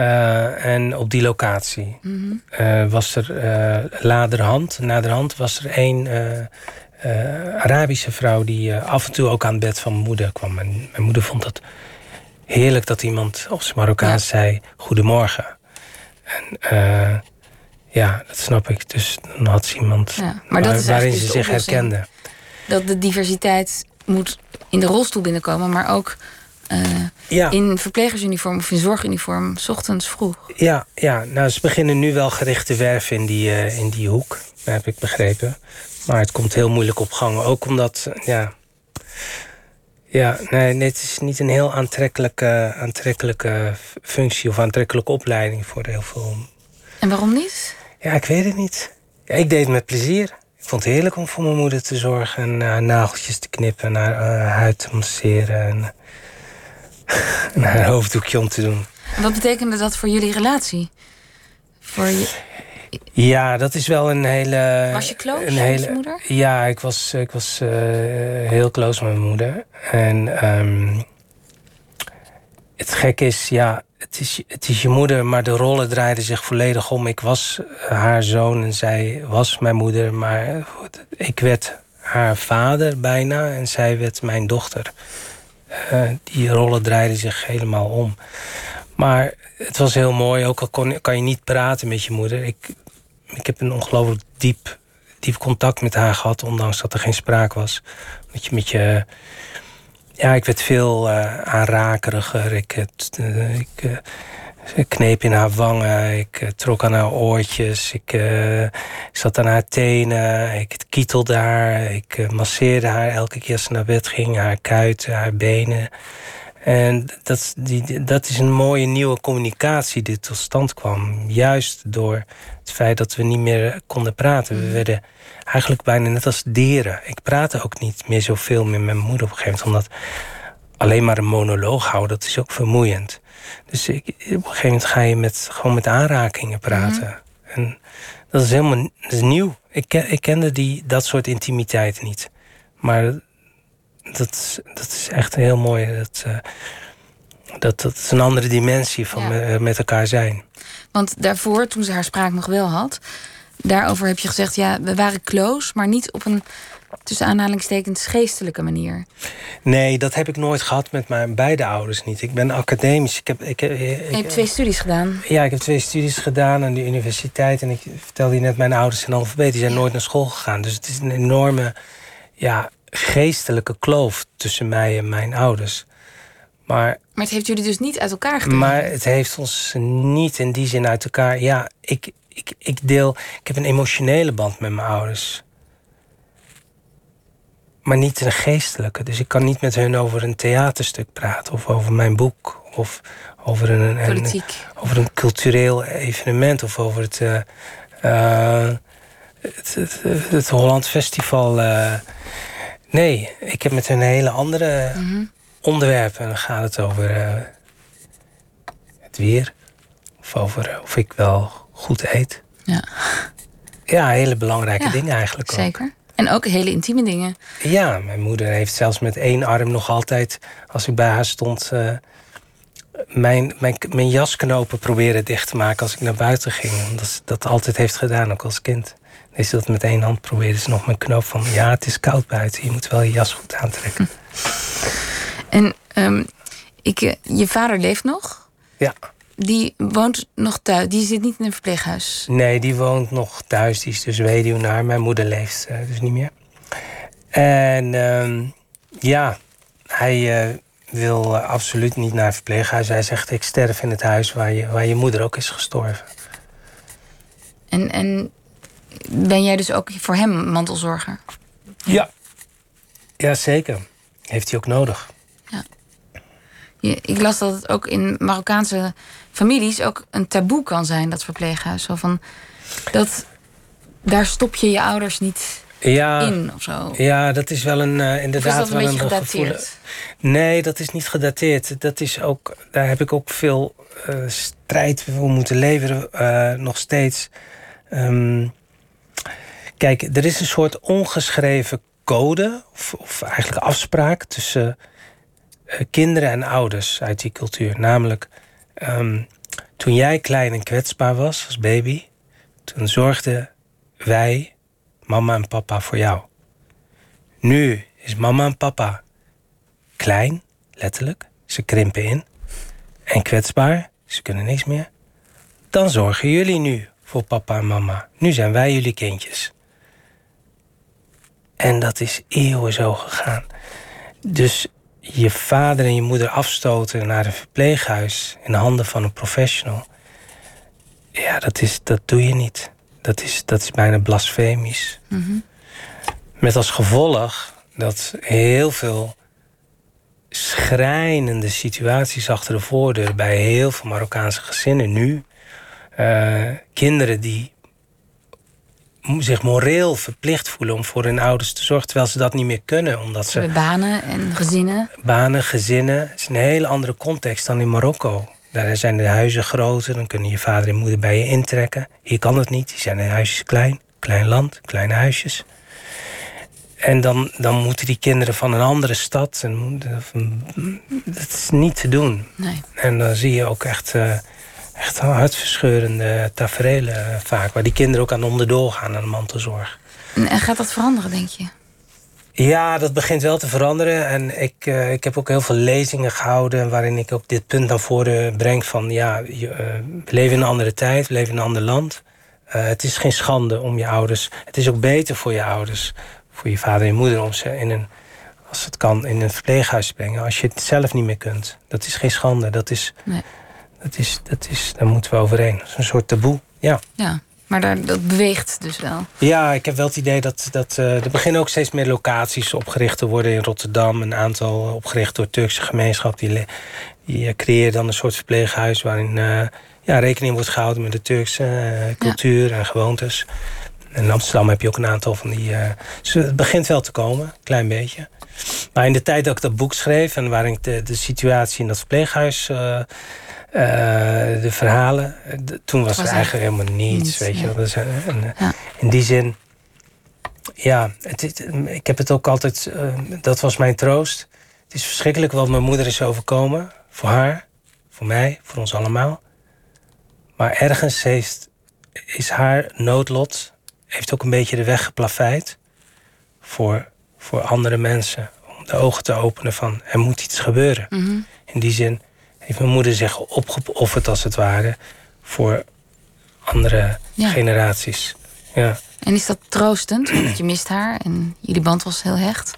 Uh, en op die locatie mm -hmm. was er uh, laderhand, naderhand was er één Arabische vrouw die af en toe ook aan het bed van mijn moeder kwam. En mijn moeder vond het heerlijk dat iemand op zijn Marokkaans ja. zei: Goedemorgen. En ja, dat snap ik. Dus dan had ze iemand ja, maar waar, dat is waarin ze zich herkende. Dat de diversiteit moet in de rolstoel binnenkomen, maar ook uh, ja. in verplegersuniform of in zorguniform, s ochtends vroeg. Ja, ja, nou ze beginnen nu wel gericht te werven in die, uh, in die hoek, heb ik begrepen. Maar het komt heel moeilijk op gang. Ook omdat, ja. Ja, nee, nee, het is niet een heel aantrekkelijke, aantrekkelijke functie of aantrekkelijke opleiding voor heel veel. En waarom niet? Ja, ik weet het niet. Ja, ik deed het met plezier. Ik vond het heerlijk om voor mijn moeder te zorgen en haar nageltjes te knippen en haar uh, huid te masseren en, en, haar hoofddoekje om te doen. En wat betekende dat voor jullie relatie? Voor je... Ja, dat is wel een hele. Was je close een hele, met je moeder? Ja, ik was, ik was uh, heel close met mijn moeder. En um, het gek is, ja, het is, het is je moeder, maar de rollen draaiden zich volledig om. Ik was haar zoon en zij was mijn moeder, maar ik werd haar vader bijna en zij werd mijn dochter. Uh, die rollen draaiden zich helemaal om. Maar het was heel mooi, ook al kon, kan je niet praten met je moeder. Ik, ik heb een ongelooflijk diep, diep contact met haar gehad, ondanks dat er geen sprake was. Dat je met je ja, ik werd veel uh, aanrakeriger. Ik, uh, ik uh, kneep in haar wangen. Ik trok aan haar oortjes. Ik, zat aan haar tenen. Ik kietelde haar. Ik masseerde haar elke keer als ze naar bed ging. Haar kuiten, haar benen. En dat, die, dat is een mooie nieuwe communicatie die tot stand kwam. Juist door het feit dat we niet meer konden praten. We mm. werden eigenlijk bijna net als dieren. Ik praatte ook niet meer zoveel met mijn moeder op een gegeven moment. Omdat alleen maar een monoloog houden, dat is ook vermoeiend. Dus ik, op een gegeven moment ga je met, gewoon met aanrakingen praten. Mhm. En dat is helemaal dat is nieuw. Ik, ik kende die, dat soort intimiteit niet. Maar dat, dat is echt heel mooi. Dat, uh, dat, dat is een andere dimensie van met elkaar zijn. Want daarvoor, toen ze haar spraak nog wel had, daarover heb je gezegd: ja, we waren close, maar niet op een tussen aanhalingstekens geestelijke manier. Nee, dat heb ik nooit gehad met mijn beide ouders niet. Ik ben academisch. Ik heb, ik, ik, je hebt twee studies gedaan. Ja, ik heb twee studies gedaan aan de universiteit. En ik vertelde je net, mijn ouders zijn alfabet. Die zijn nooit naar school gegaan. Dus het is een enorme ja, geestelijke kloof tussen mij en mijn ouders. Maar, maar het heeft jullie dus niet uit elkaar gedreven? Maar het heeft ons niet in die zin uit elkaar. Ja, ik, ik, ik deel. Ik heb een emotionele band met mijn ouders. Maar niet een geestelijke. Dus ik kan niet met hun over een theaterstuk praten. Of over mijn boek. Of over een, een over een cultureel evenement. Of over het, uh, uh, het, het, het, Holland Festival. Uh, nee, ik heb met hun hele andere mm -hmm. onderwerpen. Dan gaat het over het weer. Of over of ik wel goed eet. Ja, ja hele belangrijke ja, dingen eigenlijk ook. Zeker. En ook hele intieme dingen. Ja, mijn moeder heeft zelfs met één arm nog altijd, als ik bij haar stond, uh, mijn, mijn, mijn jasknopen proberen dicht te maken als ik naar buiten ging. Omdat ze dat altijd heeft gedaan, ook als kind. Is dat met één hand probeerde ze nog mijn knoop van... ja, het is koud buiten, je moet wel je jas goed aantrekken. En um, ik, eh, je vader leeft nog? Ja. Die woont nog thuis, die zit niet in een verpleeghuis? Nee, die woont nog thuis, die is dus weduwnaar. Mijn moeder leeft uh, dus niet meer. En uh, ja, hij... Uh, wil uh, absoluut niet naar het verpleeghuis. Hij zegt, ik sterf in het huis waar je, waar je moeder ook is gestorven. En, en ben jij dus ook voor hem mantelzorger? Ja. Ja, zeker. Heeft hij ook nodig. Ik las dat het ook in Marokkaanse families ook een taboe kan zijn, dat verpleeghuis. Zo van, dat, daar stop je je ouders niet ja, in of zo. Ja, dat is wel een uh, inderdaad is dat een wel een gedateerd? Nee, dat is niet gedateerd. Dat is ook, daar heb ik ook veel uh, strijd voor moeten leveren, uh, nog steeds. Um, kijk, er is een soort ongeschreven code, of, of eigenlijk afspraak tussen kinderen en ouders uit die cultuur. Namelijk, um, toen jij klein en kwetsbaar was als baby, toen zorgden wij mama en papa voor jou. Nu is mama en papa klein, letterlijk. Ze krimpen in. En kwetsbaar, ze kunnen niks meer. Dan zorgen jullie nu voor papa en mama. Nu zijn wij jullie kindjes. En dat is eeuwen zo gegaan. Dus je vader en je moeder afstoten naar een verpleeghuis in de handen van een professional. Ja, dat, is, dat doe je niet. Dat is, dat is bijna blasfemisch. Mm Met als gevolg dat heel veel schrijnende situaties achter de voordeur bij heel veel Marokkaanse gezinnen nu. Uh, kinderen die zich moreel verplicht voelen om voor hun ouders te zorgen, terwijl ze dat niet meer kunnen. Omdat ze. Banen en gezinnen. Banen, gezinnen. Het is een hele andere context dan in Marokko. Daar zijn de huizen groter, dan kunnen je vader en moeder bij je intrekken. Hier kan het niet, hier zijn de huisjes klein. Klein land, kleine huisjes. En dan, dan moeten die kinderen van een andere stad. En, dat is niet te doen. Nee. En dan zie je ook echt, uh, echt hartverscheurende tafereelen vaak. Waar die kinderen ook aan onderdoor gaan aan de mantelzorg. En gaat dat veranderen, denk je? Ja, dat begint wel te veranderen. En ik, uh, ik heb ook heel veel lezingen gehouden... waarin ik ook dit punt naar voren breng van... ja, je, uh, we leven in een andere tijd, we leven in een ander land. Uh, het is geen schande om je ouders... het is ook beter voor je ouders, voor je vader en je moeder... om ze in een, als het kan, in een verpleeghuis te brengen. Als je het zelf niet meer kunt. Dat is geen schande. Dat is, nee. Dat is, dat is, daar moeten we overheen. Dat is een soort taboe, ja. Ja. Maar daar, dat beweegt dus wel. Ja, ik heb wel het idee dat, dat uh, er beginnen ook steeds meer locaties opgericht te worden in Rotterdam. Een aantal opgericht door Turkse gemeenschap. Die, die creëren dan een soort verpleeghuis waarin uh, ja, rekening wordt gehouden met de Turkse uh, cultuur en gewoontes. In Amsterdam heb je ook een aantal van die. dus het begint wel te komen, een klein beetje. Maar in de tijd dat ik dat boek schreef en waarin ik de, de situatie in dat verpleeghuis uh, de verhalen. toen was, was er eigenlijk helemaal niets, weet je Dus, en, ja. In die zin, ja, het, het, ik heb het ook altijd, uh, dat was mijn troost. Het is verschrikkelijk wat mijn moeder is overkomen. Voor haar, voor mij, voor ons allemaal. Maar ergens heeft, is haar noodlot, heeft ook een beetje de weg geplaveid voor, voor andere mensen. Om de ogen te openen van, er moet iets gebeuren. Mm -hmm. In die zin, heeft mijn moeder zich opgeofferd als het ware voor andere ja. generaties. Ja. En is dat troostend? Want je mist haar en jullie band was heel hecht.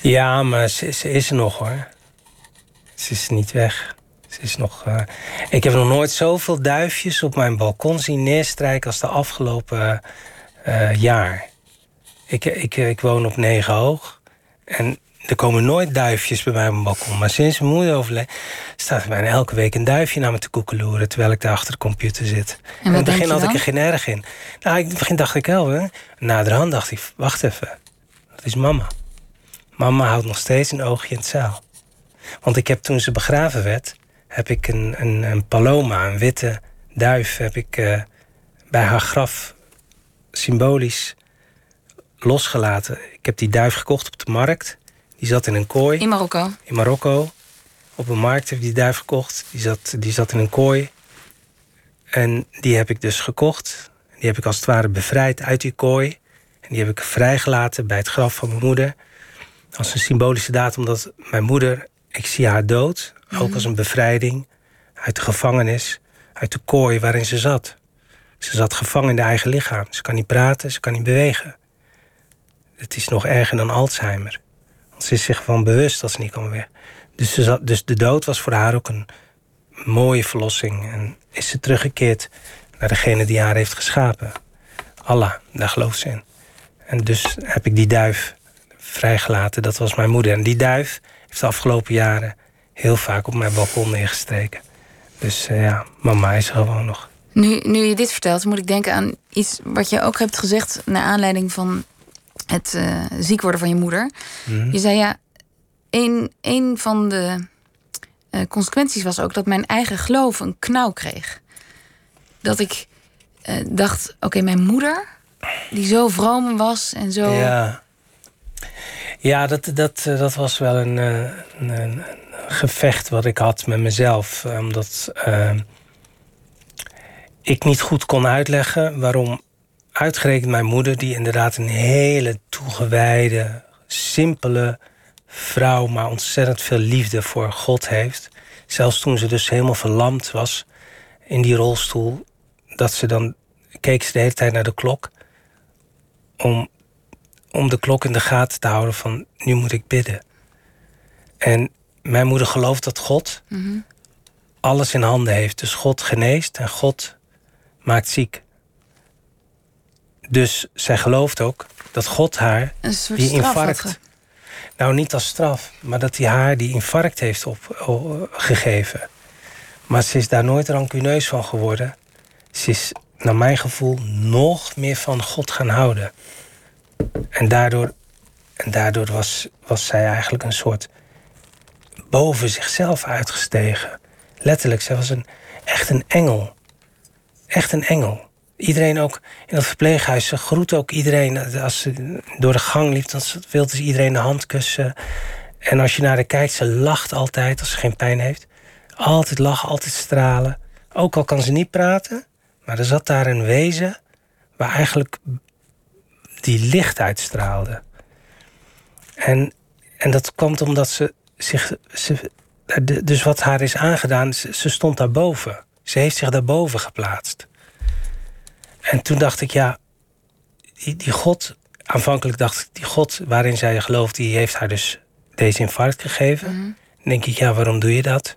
Ja, maar ze, ze is er nog hoor. Ze is niet weg. Ze is nog, uh, ik heb nog nooit zoveel duifjes op mijn balkon zien neerstrijken als de afgelopen uh, jaar. Ik, ik, ik woon op negen hoog. En er komen nooit duifjes bij mij op mijn balkon. Maar sinds mijn moeder overleed, staat er bijna elke week een duifje naar me te koekeloeren terwijl ik daar achter de computer zit. En in het begin had ik er geen erg in. Nou, in het begin dacht ik wel, hè. Naderhand dacht ik, wacht even. Dat is mama. Mama houdt nog steeds een oogje in het zeil. Want ik heb toen ze begraven werd, heb ik een, een, een paloma, een witte duif, heb ik uh, bij haar graf symbolisch losgelaten. Ik heb die duif gekocht op de markt. Die zat in een kooi. In Marokko? In Marokko. Op een markt heb ik die duif gekocht. Die zat, die zat in een kooi. En die heb ik dus gekocht. Die heb ik als het ware bevrijd uit die kooi. En die heb ik vrijgelaten bij het graf van mijn moeder. Als een symbolische datum dat mijn moeder, ik zie haar dood. Ook mhm. als een bevrijding uit de gevangenis. Uit de kooi waarin ze zat. Ze zat gevangen in de eigen lichaam. Ze kan niet praten, ze kan niet bewegen. Het is nog erger dan Alzheimer. Ze is zich van bewust dat ze niet kan weg. Dus, ze zat, dus de dood was voor haar ook een mooie verlossing. En is ze teruggekeerd naar degene die haar heeft geschapen. Allah, daar gelooft ze in. En dus heb ik die duif vrijgelaten. Dat was mijn moeder. En die duif heeft de afgelopen jaren heel vaak op mijn balkon neergestreken. Dus uh, ja, mama is er gewoon nog. Nu, nu je dit vertelt, moet ik denken aan iets wat je ook hebt gezegd... naar aanleiding van het uh, ziek worden van je moeder. Mhm. Je zei ja, een, een van de uh, consequenties was ook... dat mijn eigen geloof een knauw kreeg. Dat ik dacht, oké, mijn moeder... die zo vroom was en zo... Ja, ja dat, dat, dat was wel een, een, een gevecht wat ik had met mezelf. Omdat ik niet goed kon uitleggen waarom uitgerekend mijn moeder, die inderdaad een hele toegewijde, simpele vrouw, maar ontzettend veel liefde voor God heeft. Zelfs toen ze dus helemaal verlamd was in die rolstoel, dat ze dan keek ze de hele tijd naar de klok om, om de klok in de gaten te houden van nu moet ik bidden. En mijn moeder gelooft dat God mhm. alles in handen heeft. Dus God geneest en God maakt ziek. Dus zij gelooft ook dat God haar die infarct. Nou, niet als straf, maar dat hij haar die infarct heeft opgegeven. Maar ze is daar nooit rancuneus van geworden. Ze is, naar mijn gevoel, nog meer van God gaan houden. En daardoor, en daardoor was, was zij eigenlijk een soort boven zichzelf uitgestegen. Letterlijk, zij was een, echt een engel echt een engel. Iedereen ook in dat verpleeghuis, ze groet ook iedereen. Als ze door de gang liep, dan wilde ze iedereen de hand kussen. En als je naar haar kijkt, ze lacht altijd als ze geen pijn heeft. Altijd lachen, altijd stralen. Ook al kan ze niet praten, maar er zat daar een wezen waar eigenlijk die licht uitstraalde. En, en dat kwam omdat ze zich. Ze, dus wat haar is aangedaan, ze, ze stond daarboven. Ze heeft zich daarboven geplaatst. En toen dacht ik, ja, die, die God, aanvankelijk dacht ik, die God waarin zij gelooft, die heeft haar dus deze infarct gegeven. Mm denk ik, ja, waarom doe je dat?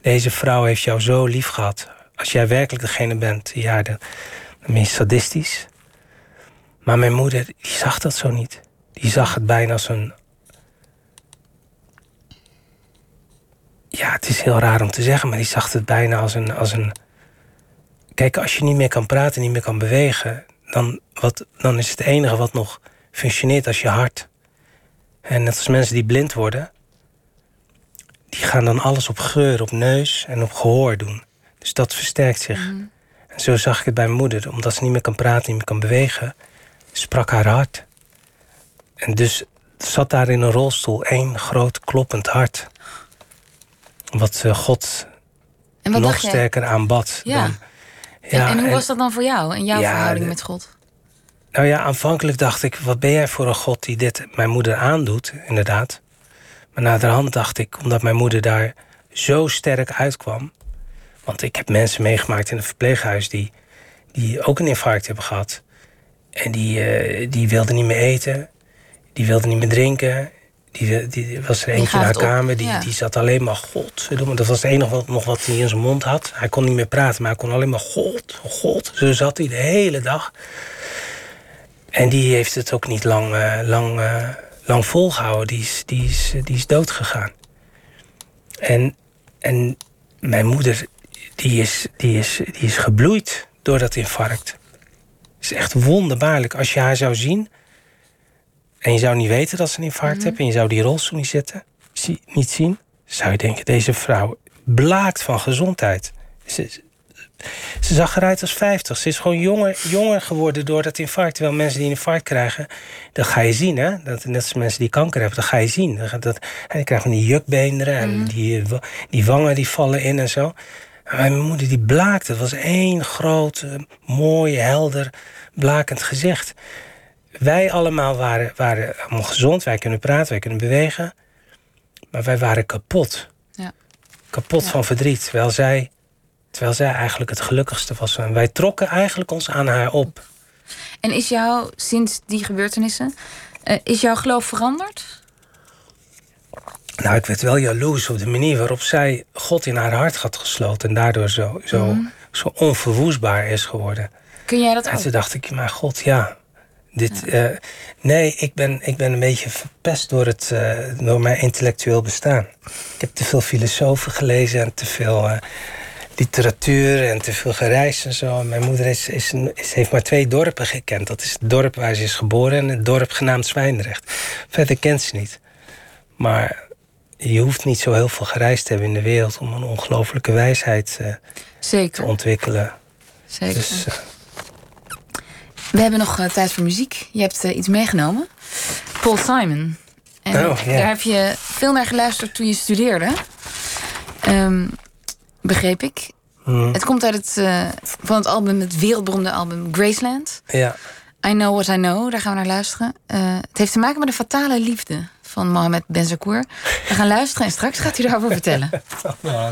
Deze vrouw heeft jou zo lief gehad. Als jij werkelijk degene bent, ja, dan, dan ben je sadistisch. Maar mijn moeder, die zag dat zo niet. Die zag het bijna als een ja, het is heel raar om te zeggen, maar die zag het bijna als een, als een. Kijk, als je niet meer kan praten, niet meer kan bewegen, dan, wat, dan is het enige wat nog functioneert als je hart. En net als mensen die blind worden, die gaan dan alles op geur, op neus en op gehoor doen. Dus dat versterkt zich. Mhm. En zo zag ik het bij mijn moeder. Omdat ze niet meer kan praten, niet meer kan bewegen, sprak haar hart. En dus zat daar in een rolstoel één groot kloppend hart wat uh, God nog sterker aanbad. Ja. Dan, ja en, hoe was dat dan voor jou en jouw verhouding met God? Nou ja, aanvankelijk dacht ik, wat ben jij voor een God die dit mijn moeder aandoet, inderdaad. Maar naderhand dacht ik, omdat mijn moeder daar zo sterk uitkwam. Want ik heb mensen meegemaakt in het verpleeghuis die, die ook een infarct hebben gehad. En die, uh, die wilden niet meer eten, die wilden niet meer drinken, die, die was er eentje naar de kamer, die, die zat alleen maar God. Dat was het enige wat, nog wat hij in zijn mond had. Hij kon niet meer praten, maar hij kon alleen maar God, God. Zo zat hij de hele dag. En die heeft het ook niet lang, uh, lang, uh, lang volgehouden. Die is, die, is, die is dood gegaan. En, en mijn moeder, die is, die, is, die is gebloeid door dat infarct. Het is echt wonderbaarlijk. Als je haar zou zien en je zou niet weten dat ze een infarct mm heeft... en je zou die rolstoel niet, zitten, niet zien... zou je denken, deze vrouw blaakt van gezondheid. Ze, ze zag eruit als 50. Ze is gewoon jonger, jonger geworden door dat infarct. Terwijl mensen die een infarct krijgen, dat ga je zien. Hè? Dat, net als mensen die kanker hebben, dat ga je zien. Dat, dat, en die krijgen die jukbeenderen en mhm. die, die wangen die vallen in en zo. En mijn moeder die blaakte. Het was één groot, eh, mooi, helder, blakend gezicht. Wij allemaal waren, waren allemaal gezond. Wij kunnen praten, wij kunnen bewegen. Maar wij waren kapot. Ja. Kapot van verdriet. Terwijl zij, terwijl zij eigenlijk het gelukkigste was. En wij trokken eigenlijk ons aan haar op. En is jou, sinds die gebeurtenissen, uh, is jouw geloof veranderd? Nou, ik werd wel jaloers op de manier waarop zij God in haar hart had gesloten. En daardoor zo, zo, mhm. zo onverwoestbaar is geworden. Kun jij dat En toen dacht ik, maar God, ja, dit, uh, nee, ik ben, ik ben een beetje verpest door, het, uh, door mijn intellectueel bestaan. Ik heb te veel filosofen gelezen en te veel uh, literatuur en te veel gereisd en zo. Mijn moeder is, is, is, heeft maar twee dorpen gekend. Dat is het dorp waar ze is geboren en het dorp genaamd Zwijndrecht. Verder kent ze niet. Maar je hoeft niet zo heel veel gereisd te hebben in de wereld om een ongelooflijke wijsheid te ontwikkelen. Zeker. Dus, we hebben nog uh, tijd voor muziek. Je hebt uh, iets meegenomen. Paul Simon. En oh, yeah. daar heb je veel naar geluisterd toen je studeerde. Um, begreep ik. Mm. Het komt uit het, uh, van het album, het wereldberoemde album Graceland. Ja. I Know What I Know, daar gaan we naar luisteren. het heeft te maken met de fatale liefde van Mohamed Benzakour. We gaan luisteren en straks gaat hij daarover vertellen. ja.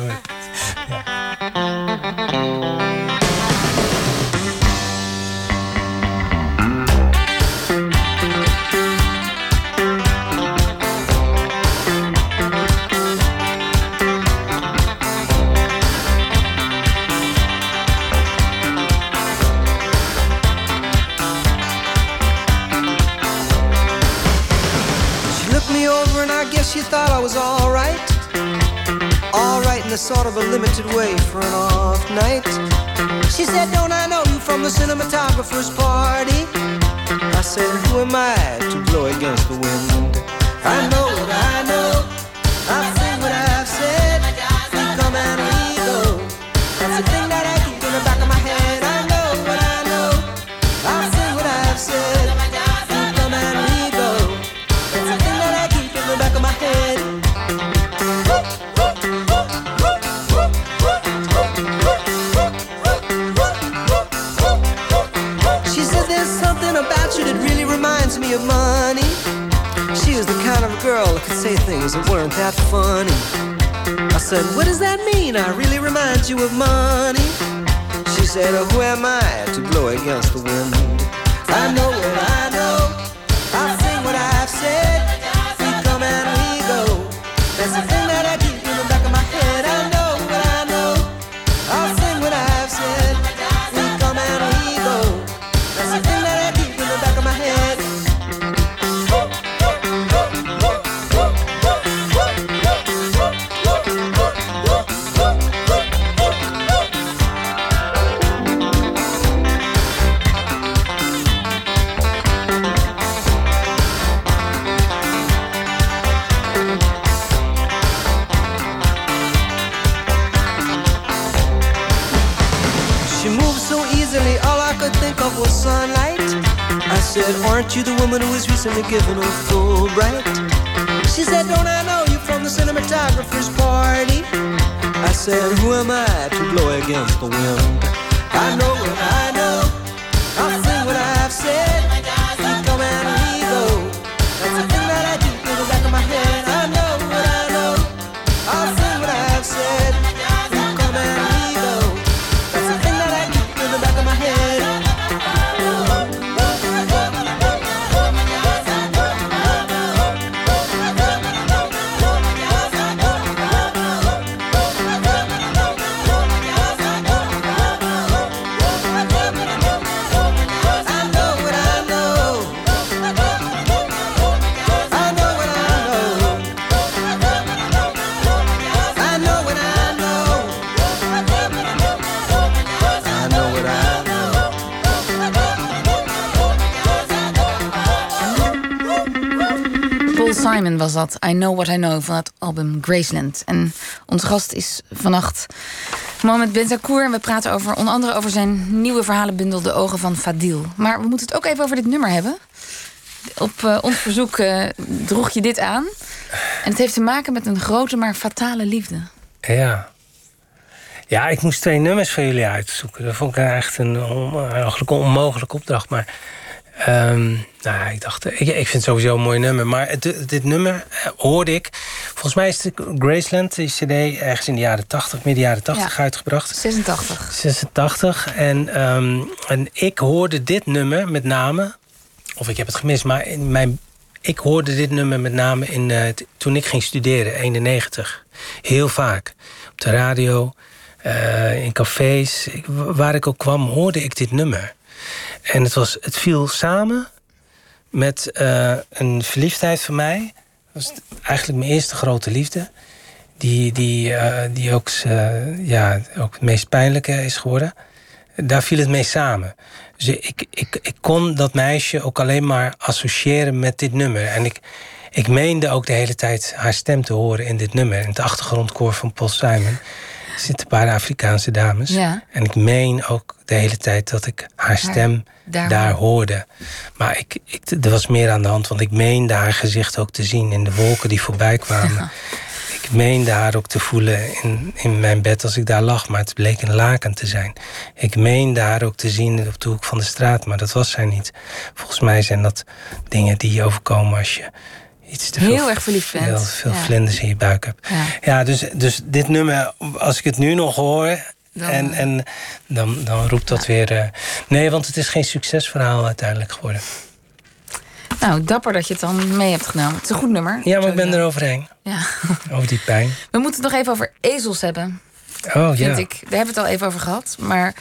Aren't you the woman who was recently given a Fulbright? She said, Don't I know you from the cinematographer's party? I said, Who am I to blow against the wind? I know I know. I Know What I Know van het album Graceland. En onze gast is vannacht Mohamed Benzakour. En we praten over, onder andere over zijn nieuwe verhalenbundel De Ogen van Fadil. Maar we moeten het ook even over dit nummer hebben. Op uh, ons verzoek uh, droeg je dit aan. En het heeft te maken met een grote maar fatale liefde. Ja. Ja, ik moest twee nummers van jullie uitzoeken. Dat vond ik echt een onmogelijke opdracht. Maar um, nou, ik dacht, ik, ik vind het sowieso een mooi nummer. Maar dit, dit nummer uh, hoorde ik. Volgens mij is de Graceland, die CD, ergens in de jaren 80, midden jaren 80 ja, uitgebracht. 86. 86. En, um, en ik hoorde dit nummer met name. Of ik heb het gemist, maar in mijn, ik hoorde dit nummer met name in, uh, toen ik ging studeren, 91. Heel vaak. Op de radio, uh, in cafés, ik, waar ik ook kwam, hoorde ik dit nummer. En het, was, het viel samen met uh, een verliefdheid van mij. Dat was eigenlijk mijn eerste grote liefde. Die, die, uh, die ook, uh, ja, ook het meest pijnlijke is geworden. Daar viel het mee samen. Dus ik, ik, ik kon dat meisje ook alleen maar associëren met dit nummer. En ik, ik meende ook de hele tijd haar stem te horen in dit nummer. In het achtergrondkoor van Paul Simon zitten een paar Afrikaanse dames. Ja. En ik meen ook de hele tijd dat ik haar stem daar, daar hoorde. Maar ik, ik, er was meer aan de hand, want ik meende haar gezicht ook te zien in de wolken die voorbij kwamen. Ja. Ik meende haar ook te voelen in, in mijn bed als ik daar lag, maar het bleek een laken te zijn. Ik meende haar ook te zien op de hoek van de straat, maar dat was zij niet. Volgens mij zijn dat dingen die je overkomen als je iets te heel erg verliefd bent. Heel veel ja. vlinders in je buik hebt. Ja, ja dus, dus dit nummer, als ik het nu nog hoor, dan, en, en dan, dan roept dat weer. Uh, nee, want het is geen succesverhaal uiteindelijk geworden. Nou, dapper dat je het dan mee hebt genomen. Het is een goed nummer. Ja, maar ik ben er overheen. Ja. Over die pijn. We moeten het nog even over ezels hebben. Oh vind ja. Ik. Daar hebben we het al even over gehad. Maar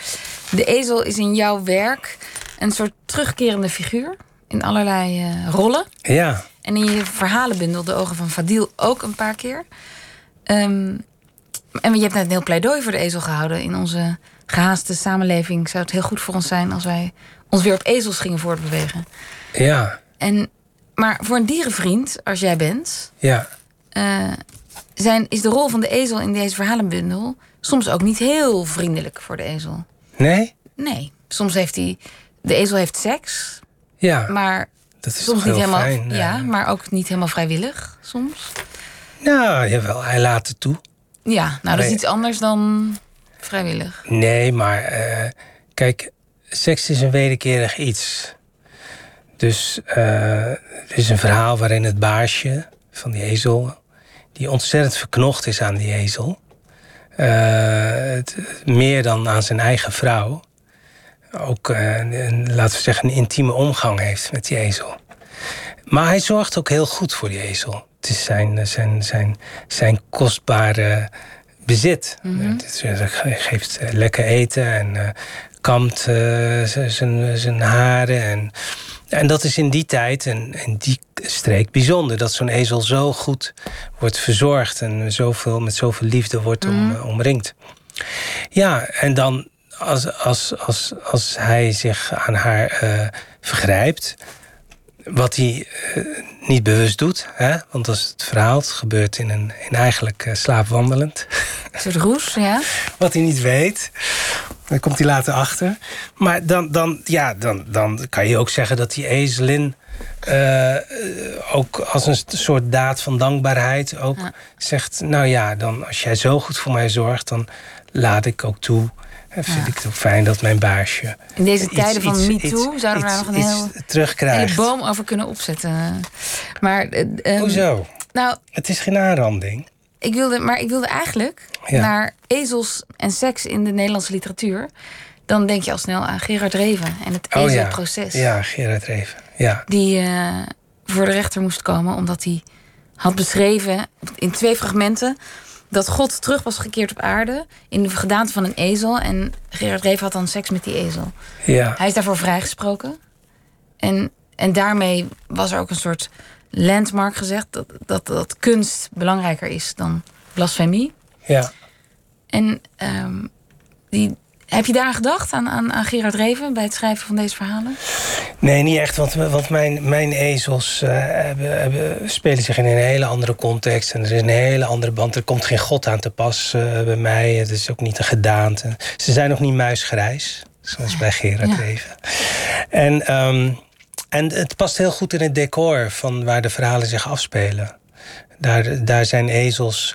de ezel is in jouw werk een soort terugkerende figuur. In allerlei uh, rollen. Ja. En in je verhalenbundel, De Ogen van Fadil, ook een paar keer. Um, en je hebt net een heel pleidooi voor de ezel gehouden. In onze gehaaste samenleving zou het heel goed voor ons zijn als wij ons weer op ezels gingen voortbewegen. Ja. En, maar voor een dierenvriend, als jij bent, ja. Uh, zijn, is de rol van de ezel in deze verhalenbundel soms ook niet heel vriendelijk voor de ezel. Nee? Nee. Soms heeft hij. De ezel heeft seks. Ja. Maar dat is soms niet helemaal. fijn, ja, maar ook niet helemaal vrijwillig soms. Nou, jawel, hij laat het toe. Ja, nou dat is iets anders dan vrijwillig. Nee, maar uh, kijk, seks is een wederkerig iets. Dus uh, er is een verhaal waarin het baasje van die ezel, die ontzettend verknocht is aan die ezel, uh, het, meer dan aan zijn eigen vrouw, ook, een, laten we zeggen, een intieme omgang heeft met die ezel. Maar hij zorgt ook heel goed voor die ezel. Het is zijn, zijn, zijn, zijn kostbare bezit. Mhm. Mm -hmm. Hij geeft lekker eten en kamt zijn haren. En, en dat is in die tijd en in die streek bijzonder. Dat zo'n ezel zo goed wordt verzorgd en zoveel, met zoveel liefde wordt om, Mhm. mm. omringd. Ja, en dan als, als, als, als hij zich aan haar uh, vergrijpt wat hij uh, niet bewust doet. Hè? Want als het verhaal het gebeurt in, een, in eigenlijk uh, slaapwandelend. Een soort roes, ja. Wat hij niet weet. Dan komt hij later achter. Maar dan, dan, ja, dan, dan kan je ook zeggen dat die ezelin... Uh, ook als een soort daad van dankbaarheid ook ja. zegt... nou ja, dan, als jij zo goed voor mij zorgt... dan laat ik ook toe en vind ja. ik het ook fijn dat mijn baasje. In deze iets, tijden van MeToo zouden we daar nog een heel, terugkrijgt. hele boom over kunnen opzetten. Maar, um, Hoezo? Nou, het is geen aanranding. Ik wilde, maar ik wilde eigenlijk ja. naar ezels en seks in de Nederlandse literatuur. Dan denk je al snel aan Gerard Reven en het oh, ezelproces. Ja. ja, Gerard Reven. Ja. Die uh, voor de rechter moest komen omdat hij had beschreven in twee fragmenten dat God terug was gekeerd op aarde in de gedaante van een ezel. En Gerard Reven had dan seks met die ezel. Ja. Hij is daarvoor vrijgesproken. En, en daarmee was er ook een soort landmark gezegd... dat, dat, dat kunst belangrijker is dan blasfemie. Ja. En um, die heb je daar aan gedacht, aan, aan, aan Gerard Reven, bij het schrijven van deze verhalen? Nee, niet echt, want, want mijn, mijn ezels uh, hebben, hebben, spelen zich in een hele andere context. En er is een hele andere band. Er komt geen god aan te pas uh, bij mij. Het is ook niet een gedaante. Ze zijn nog niet muisgrijs, zoals bij Gerard ja. Reven. En, um, en het past heel goed in het decor van waar de verhalen zich afspelen. Daar, daar zijn ezels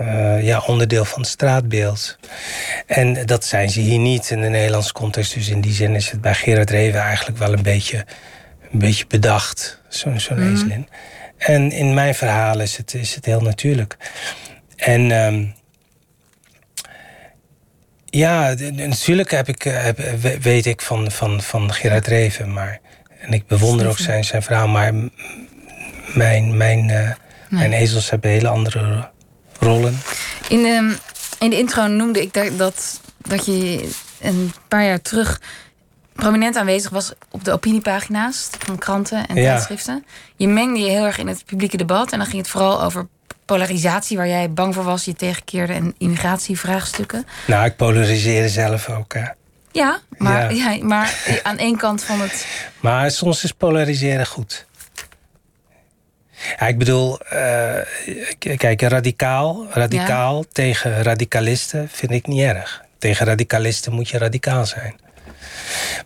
uh, ja, onderdeel van het straatbeeld. En dat zijn ze hier niet in de Nederlandse context. Dus in die zin is het bij Gerard Reven eigenlijk wel een beetje, een beetje bedacht, zo'n zo mm. ezelin. En in mijn verhaal is het, is het heel natuurlijk. En um, ja, natuurlijk heb ik, heb, weet ik van, van, van Gerard Reven. Maar, en ik bewonder ook zijn, zijn verhaal. Maar mijn, mijn, uh, nee. mijn ezels hebben hele andere rollen. In de, in de intro noemde ik dat, dat, dat je een paar jaar terug prominent aanwezig was op de opiniepagina's van kranten en tijdschriften. Je mengde je heel erg in het publieke debat en dan ging het vooral over polarisatie, waar jij bang voor was, je tegenkeerde en immigratievraagstukken. Nou, ik polariseerde zelf ook. Hè. Ja, maar, ja. ja maar aan één kant van het. Maar soms is polariseren goed. Ja, ik bedoel, uh, kijk, radicaal, radicaal tegen radicalisten vind ik niet erg. Tegen radicalisten moet je radicaal zijn.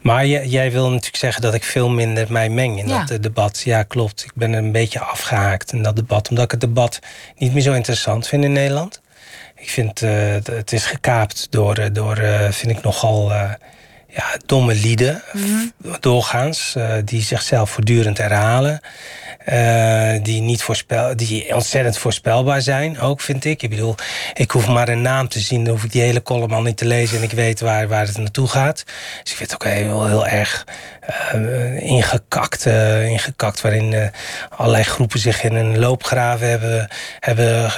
Maar jij wil natuurlijk zeggen dat ik veel minder mij meng in dat debat. Ja, klopt. Ik ben een beetje afgehaakt in dat debat. Omdat ik het debat niet meer zo interessant vind in Nederland. Ik vind uh, het is gekaapt door, eh, door vind ik nogal ja, domme lieden. Mm Doorgaans. die zichzelf voortdurend herhalen. Uh, die, niet voorspel, die ontzettend voorspelbaar zijn, ook vind ik. Ik bedoel, ik hoef maar een naam te zien, dan hoef ik die hele column al niet te lezen en ik weet waar, waar het naartoe gaat. Dus ik vind het ook heel, heel erg uh, ingekakt, ingekakt, waarin allerlei groepen zich in een loopgraven hebben, hebben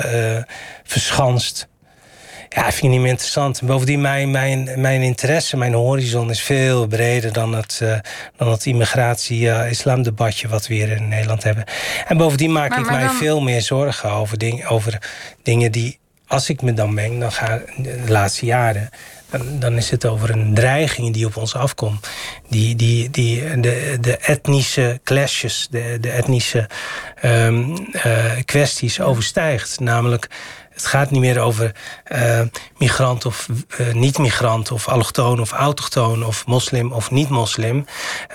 verschanst. Ja, vind ik niet meer interessant. bovendien, mijn, mijn, mijn interesse, mijn horizon is veel breder dan het, uh, dan het immigratie-islamdebatje wat we hier in Nederland hebben. En bovendien maak maar, ik mij veel meer zorgen over, ding, over dingen die, als ik me dan meng, dan ga de laatste jaren. Dan, dan, is het over een dreiging die op ons afkomt. Die, die, die, de, de etnische clashes, de, de etnische um, uh, kwesties overstijgt. Namelijk het gaat niet meer over uh, migrant of uh, niet-migrant... of allochtoon of autochtoon of moslim of niet-moslim.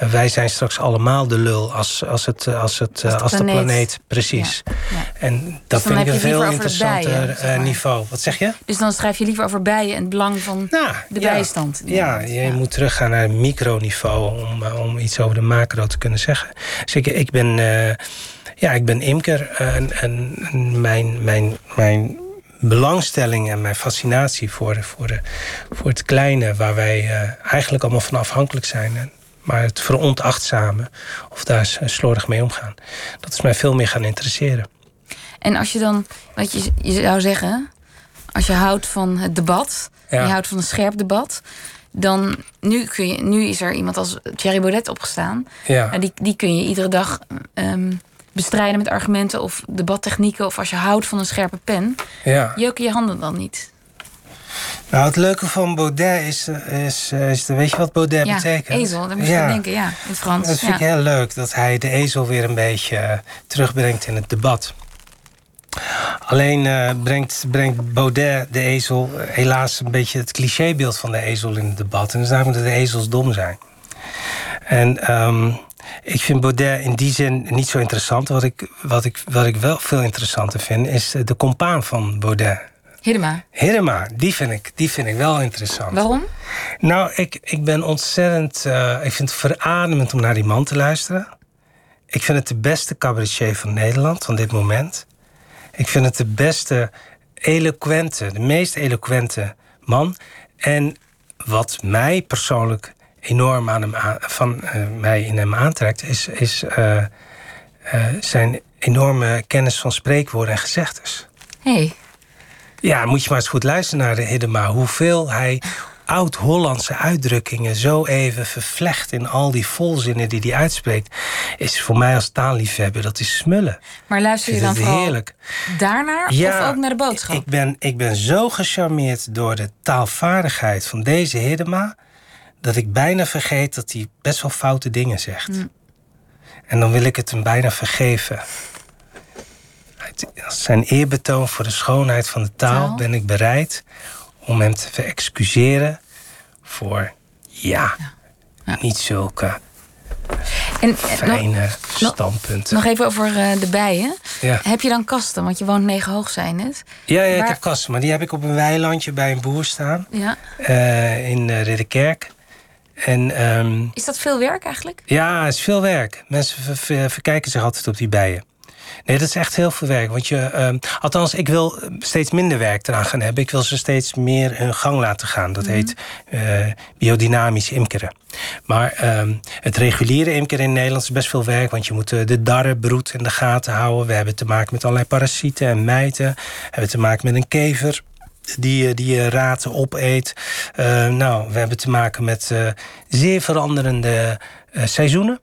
Uh, wij zijn straks allemaal de lul als, als, het, als, het, als, als de, planeet. de planeet. Precies. Ja, ja. En dat dus vind ik een veel interessanter bijen, niveau. Wat zeg je? Dus dan schrijf je liever over bijen en het belang van nou, de ja, bijstand. Ja, je moet teruggaan naar het microniveau... Om, om iets over de macro te kunnen zeggen. Dus ik, ik ben... ja, ik ben imker en, en mijn, mijn, mijn belangstelling en mijn fascinatie voor, voor, voor het kleine... waar wij uh, eigenlijk allemaal van afhankelijk zijn. Maar het veronachtzamen of daar slordig mee omgaan... dat is mij veel meer gaan interesseren. En als je dan, wat je, je zou zeggen... als je houdt van het debat, ja. je houdt van een scherp debat... dan nu, kun je, nu is er iemand als Thierry Baudet opgestaan. Ja. En die, die kun je iedere dag... Um, bestrijden met argumenten of debattechnieken... of als je houdt van een scherpe pen, ja. jeuken je handen dan niet? Nou, het leuke van Baudet is, is, is weet je wat Baudet ja, betekent? ezel, daar moet je denken, ja, in het Frans. Dat vind ik heel leuk, dat hij de ezel weer een beetje uh, terugbrengt in het debat. Alleen uh, brengt, brengt Baudet de ezel uh, helaas een beetje het clichébeeld van de ezel in het debat. En dat is namelijk dat de ezels dom zijn. En um, ik vind Baudet in die zin niet zo interessant. Wat ik, wat ik, wat ik wel veel interessanter vind, is de compaan van Baudet. Hiddema. Hiddema, die vind ik, die vind ik wel interessant. Waarom? Nou, ik, ik ben ontzettend... Uh, ik vind het verademend om naar die man te luisteren. Ik vind het de beste cabaretier van Nederland van dit moment. Ik vind het de beste eloquente, de meest eloquente man. En wat mij persoonlijk enorm aan hem van uh, mij in hem aantrekt, is, is uh, uh, zijn enorme kennis van spreekwoorden en gezegdes. Hey. Ja, moet je maar eens goed luisteren naar de Hiddema. Hoeveel hij oud-Hollandse uitdrukkingen zo even vervlecht in al die volzinnen die hij uitspreekt, is voor mij als taalliefhebber, dat is smullen. Maar luister je dan vooral heerlijk. daarnaar ja, of ook naar de boodschap? Ik ben, ik ben zo gecharmeerd door de taalvaardigheid van deze Hiddema, dat ik bijna vergeet dat hij best wel foute dingen zegt. Mm. En dan wil ik het hem bijna vergeven. Als zijn eerbetoon voor de schoonheid van de taal, ben ik bereid om hem te excuseren voor ja, niet zulke en, eh, fijne nog, standpunten. Nog even over uh, de bijen. Heb je dan kasten? Want je woont negen hoog, zijn het. Ja, ja ik heb kasten. Maar die heb ik op een weilandje bij een boer staan. Ja. Uh, in Ridderkerk. En, um, is dat veel werk eigenlijk? Ja, het is veel werk. Mensen verkijken zich altijd op die bijen. Nee, dat is echt heel veel werk. Want je, uh, althans, ik wil steeds minder werk eraan gaan hebben. Ik wil ze steeds meer hun gang laten gaan. Dat mhm. heet uh, biodynamisch imkeren. Maar uh, het reguliere imkeren in Nederland is best veel werk. Want je moet de darrenbroed in de gaten houden. We hebben te maken met allerlei parasieten en mijten. We hebben te maken met een kever die, die je raten opeet. Uh, nou, we hebben te maken met uh, zeer veranderende uh, seizoenen.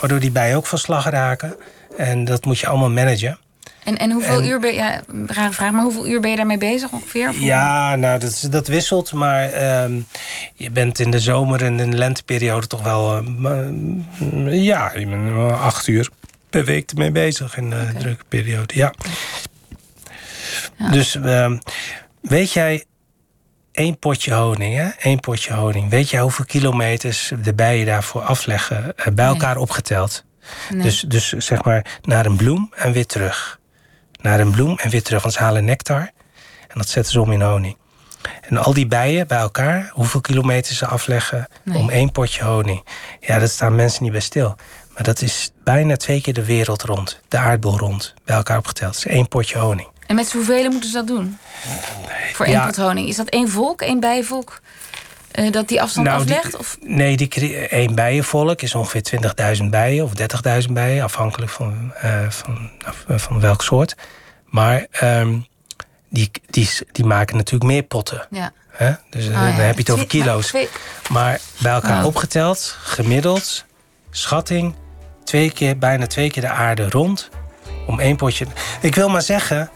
Waardoor die bijen ook van slag raken. En dat moet je allemaal managen. En, en hoeveel uur ben je, ja, rare vraag, maar hoeveel uur ben je daarmee bezig ongeveer? Ja, nou, dat, dat wisselt. Maar um, je bent in de zomer en in de lenteperiode toch wel, uh, ja, acht uur per week ermee bezig in de okay. drukke periode. Ja. ja. Dus um, weet jij, één potje honing, hè? één potje honing. Weet jij hoeveel kilometers de bijen daarvoor afleggen, uh, bij elkaar nee. opgeteld? Dus, dus zeg maar naar een bloem en weer terug. Naar een bloem en weer terug. Want ze halen nectar en dat zetten ze om in honing. En al die bijen bij elkaar, hoeveel kilometer ze afleggen om één potje honing. Ja, dat staan mensen niet bij stil. Maar dat is bijna twee keer de wereld rond, de aardbol rond, bij elkaar opgeteld. Dat is één potje honing. En met hoeveel moeten ze dat doen? Voor één pot honing. Is dat één volk, één bijenvolk? Uh, dat die afstand nou, aflegt? Die, of? Nee, die, één bijenvolk is ongeveer 20.000 bijen of 30.000 bijen, afhankelijk van, uh, van, uh, van welk soort. Maar um, die, die, die maken natuurlijk meer potten. Ja. Hè? Dus oh, dan heb je het over kilo's. Maar bij elkaar oh. opgeteld, gemiddeld, schatting, twee keer, bijna twee keer de aarde rond. Om één potje. Ik wil maar zeggen,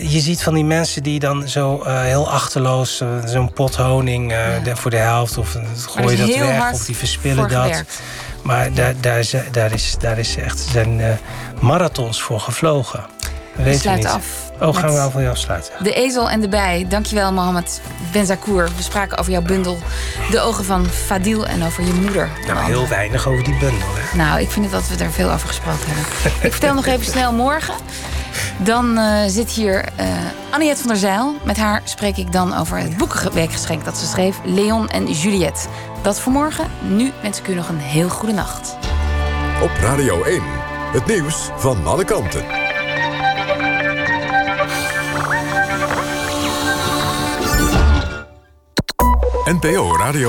je ziet van die mensen die dan zo uh, heel achterloos uh, zo'n pot honing uh, ja. voor de helft of gooi dat weg of die verspillen dat. Maar daar, daar, is, daar, is, daar is echt zijn marathons voor gevlogen. We sluiten af. Oh, gaan we wel voor jou afsluiten. De ezel en de bij. Dankjewel, Mohammed Benzakour. We spraken over jouw bundel De Ogen van Fadil en over je moeder. Nou, heel weinig over die bundel. Hè? Nou, ik vind dat we er veel over gesproken hebben. ik vertel nog even snel morgen. Dan uh, zit hier uh, van der Zijl. Met haar spreek ik dan over het boekenwerkgeschenk dat ze schreef, Leon en Juliette. Dat voor morgen. Nu wens ik u nog een heel goede nacht. Op Radio 1, het nieuws van alle kanten. NPO Radio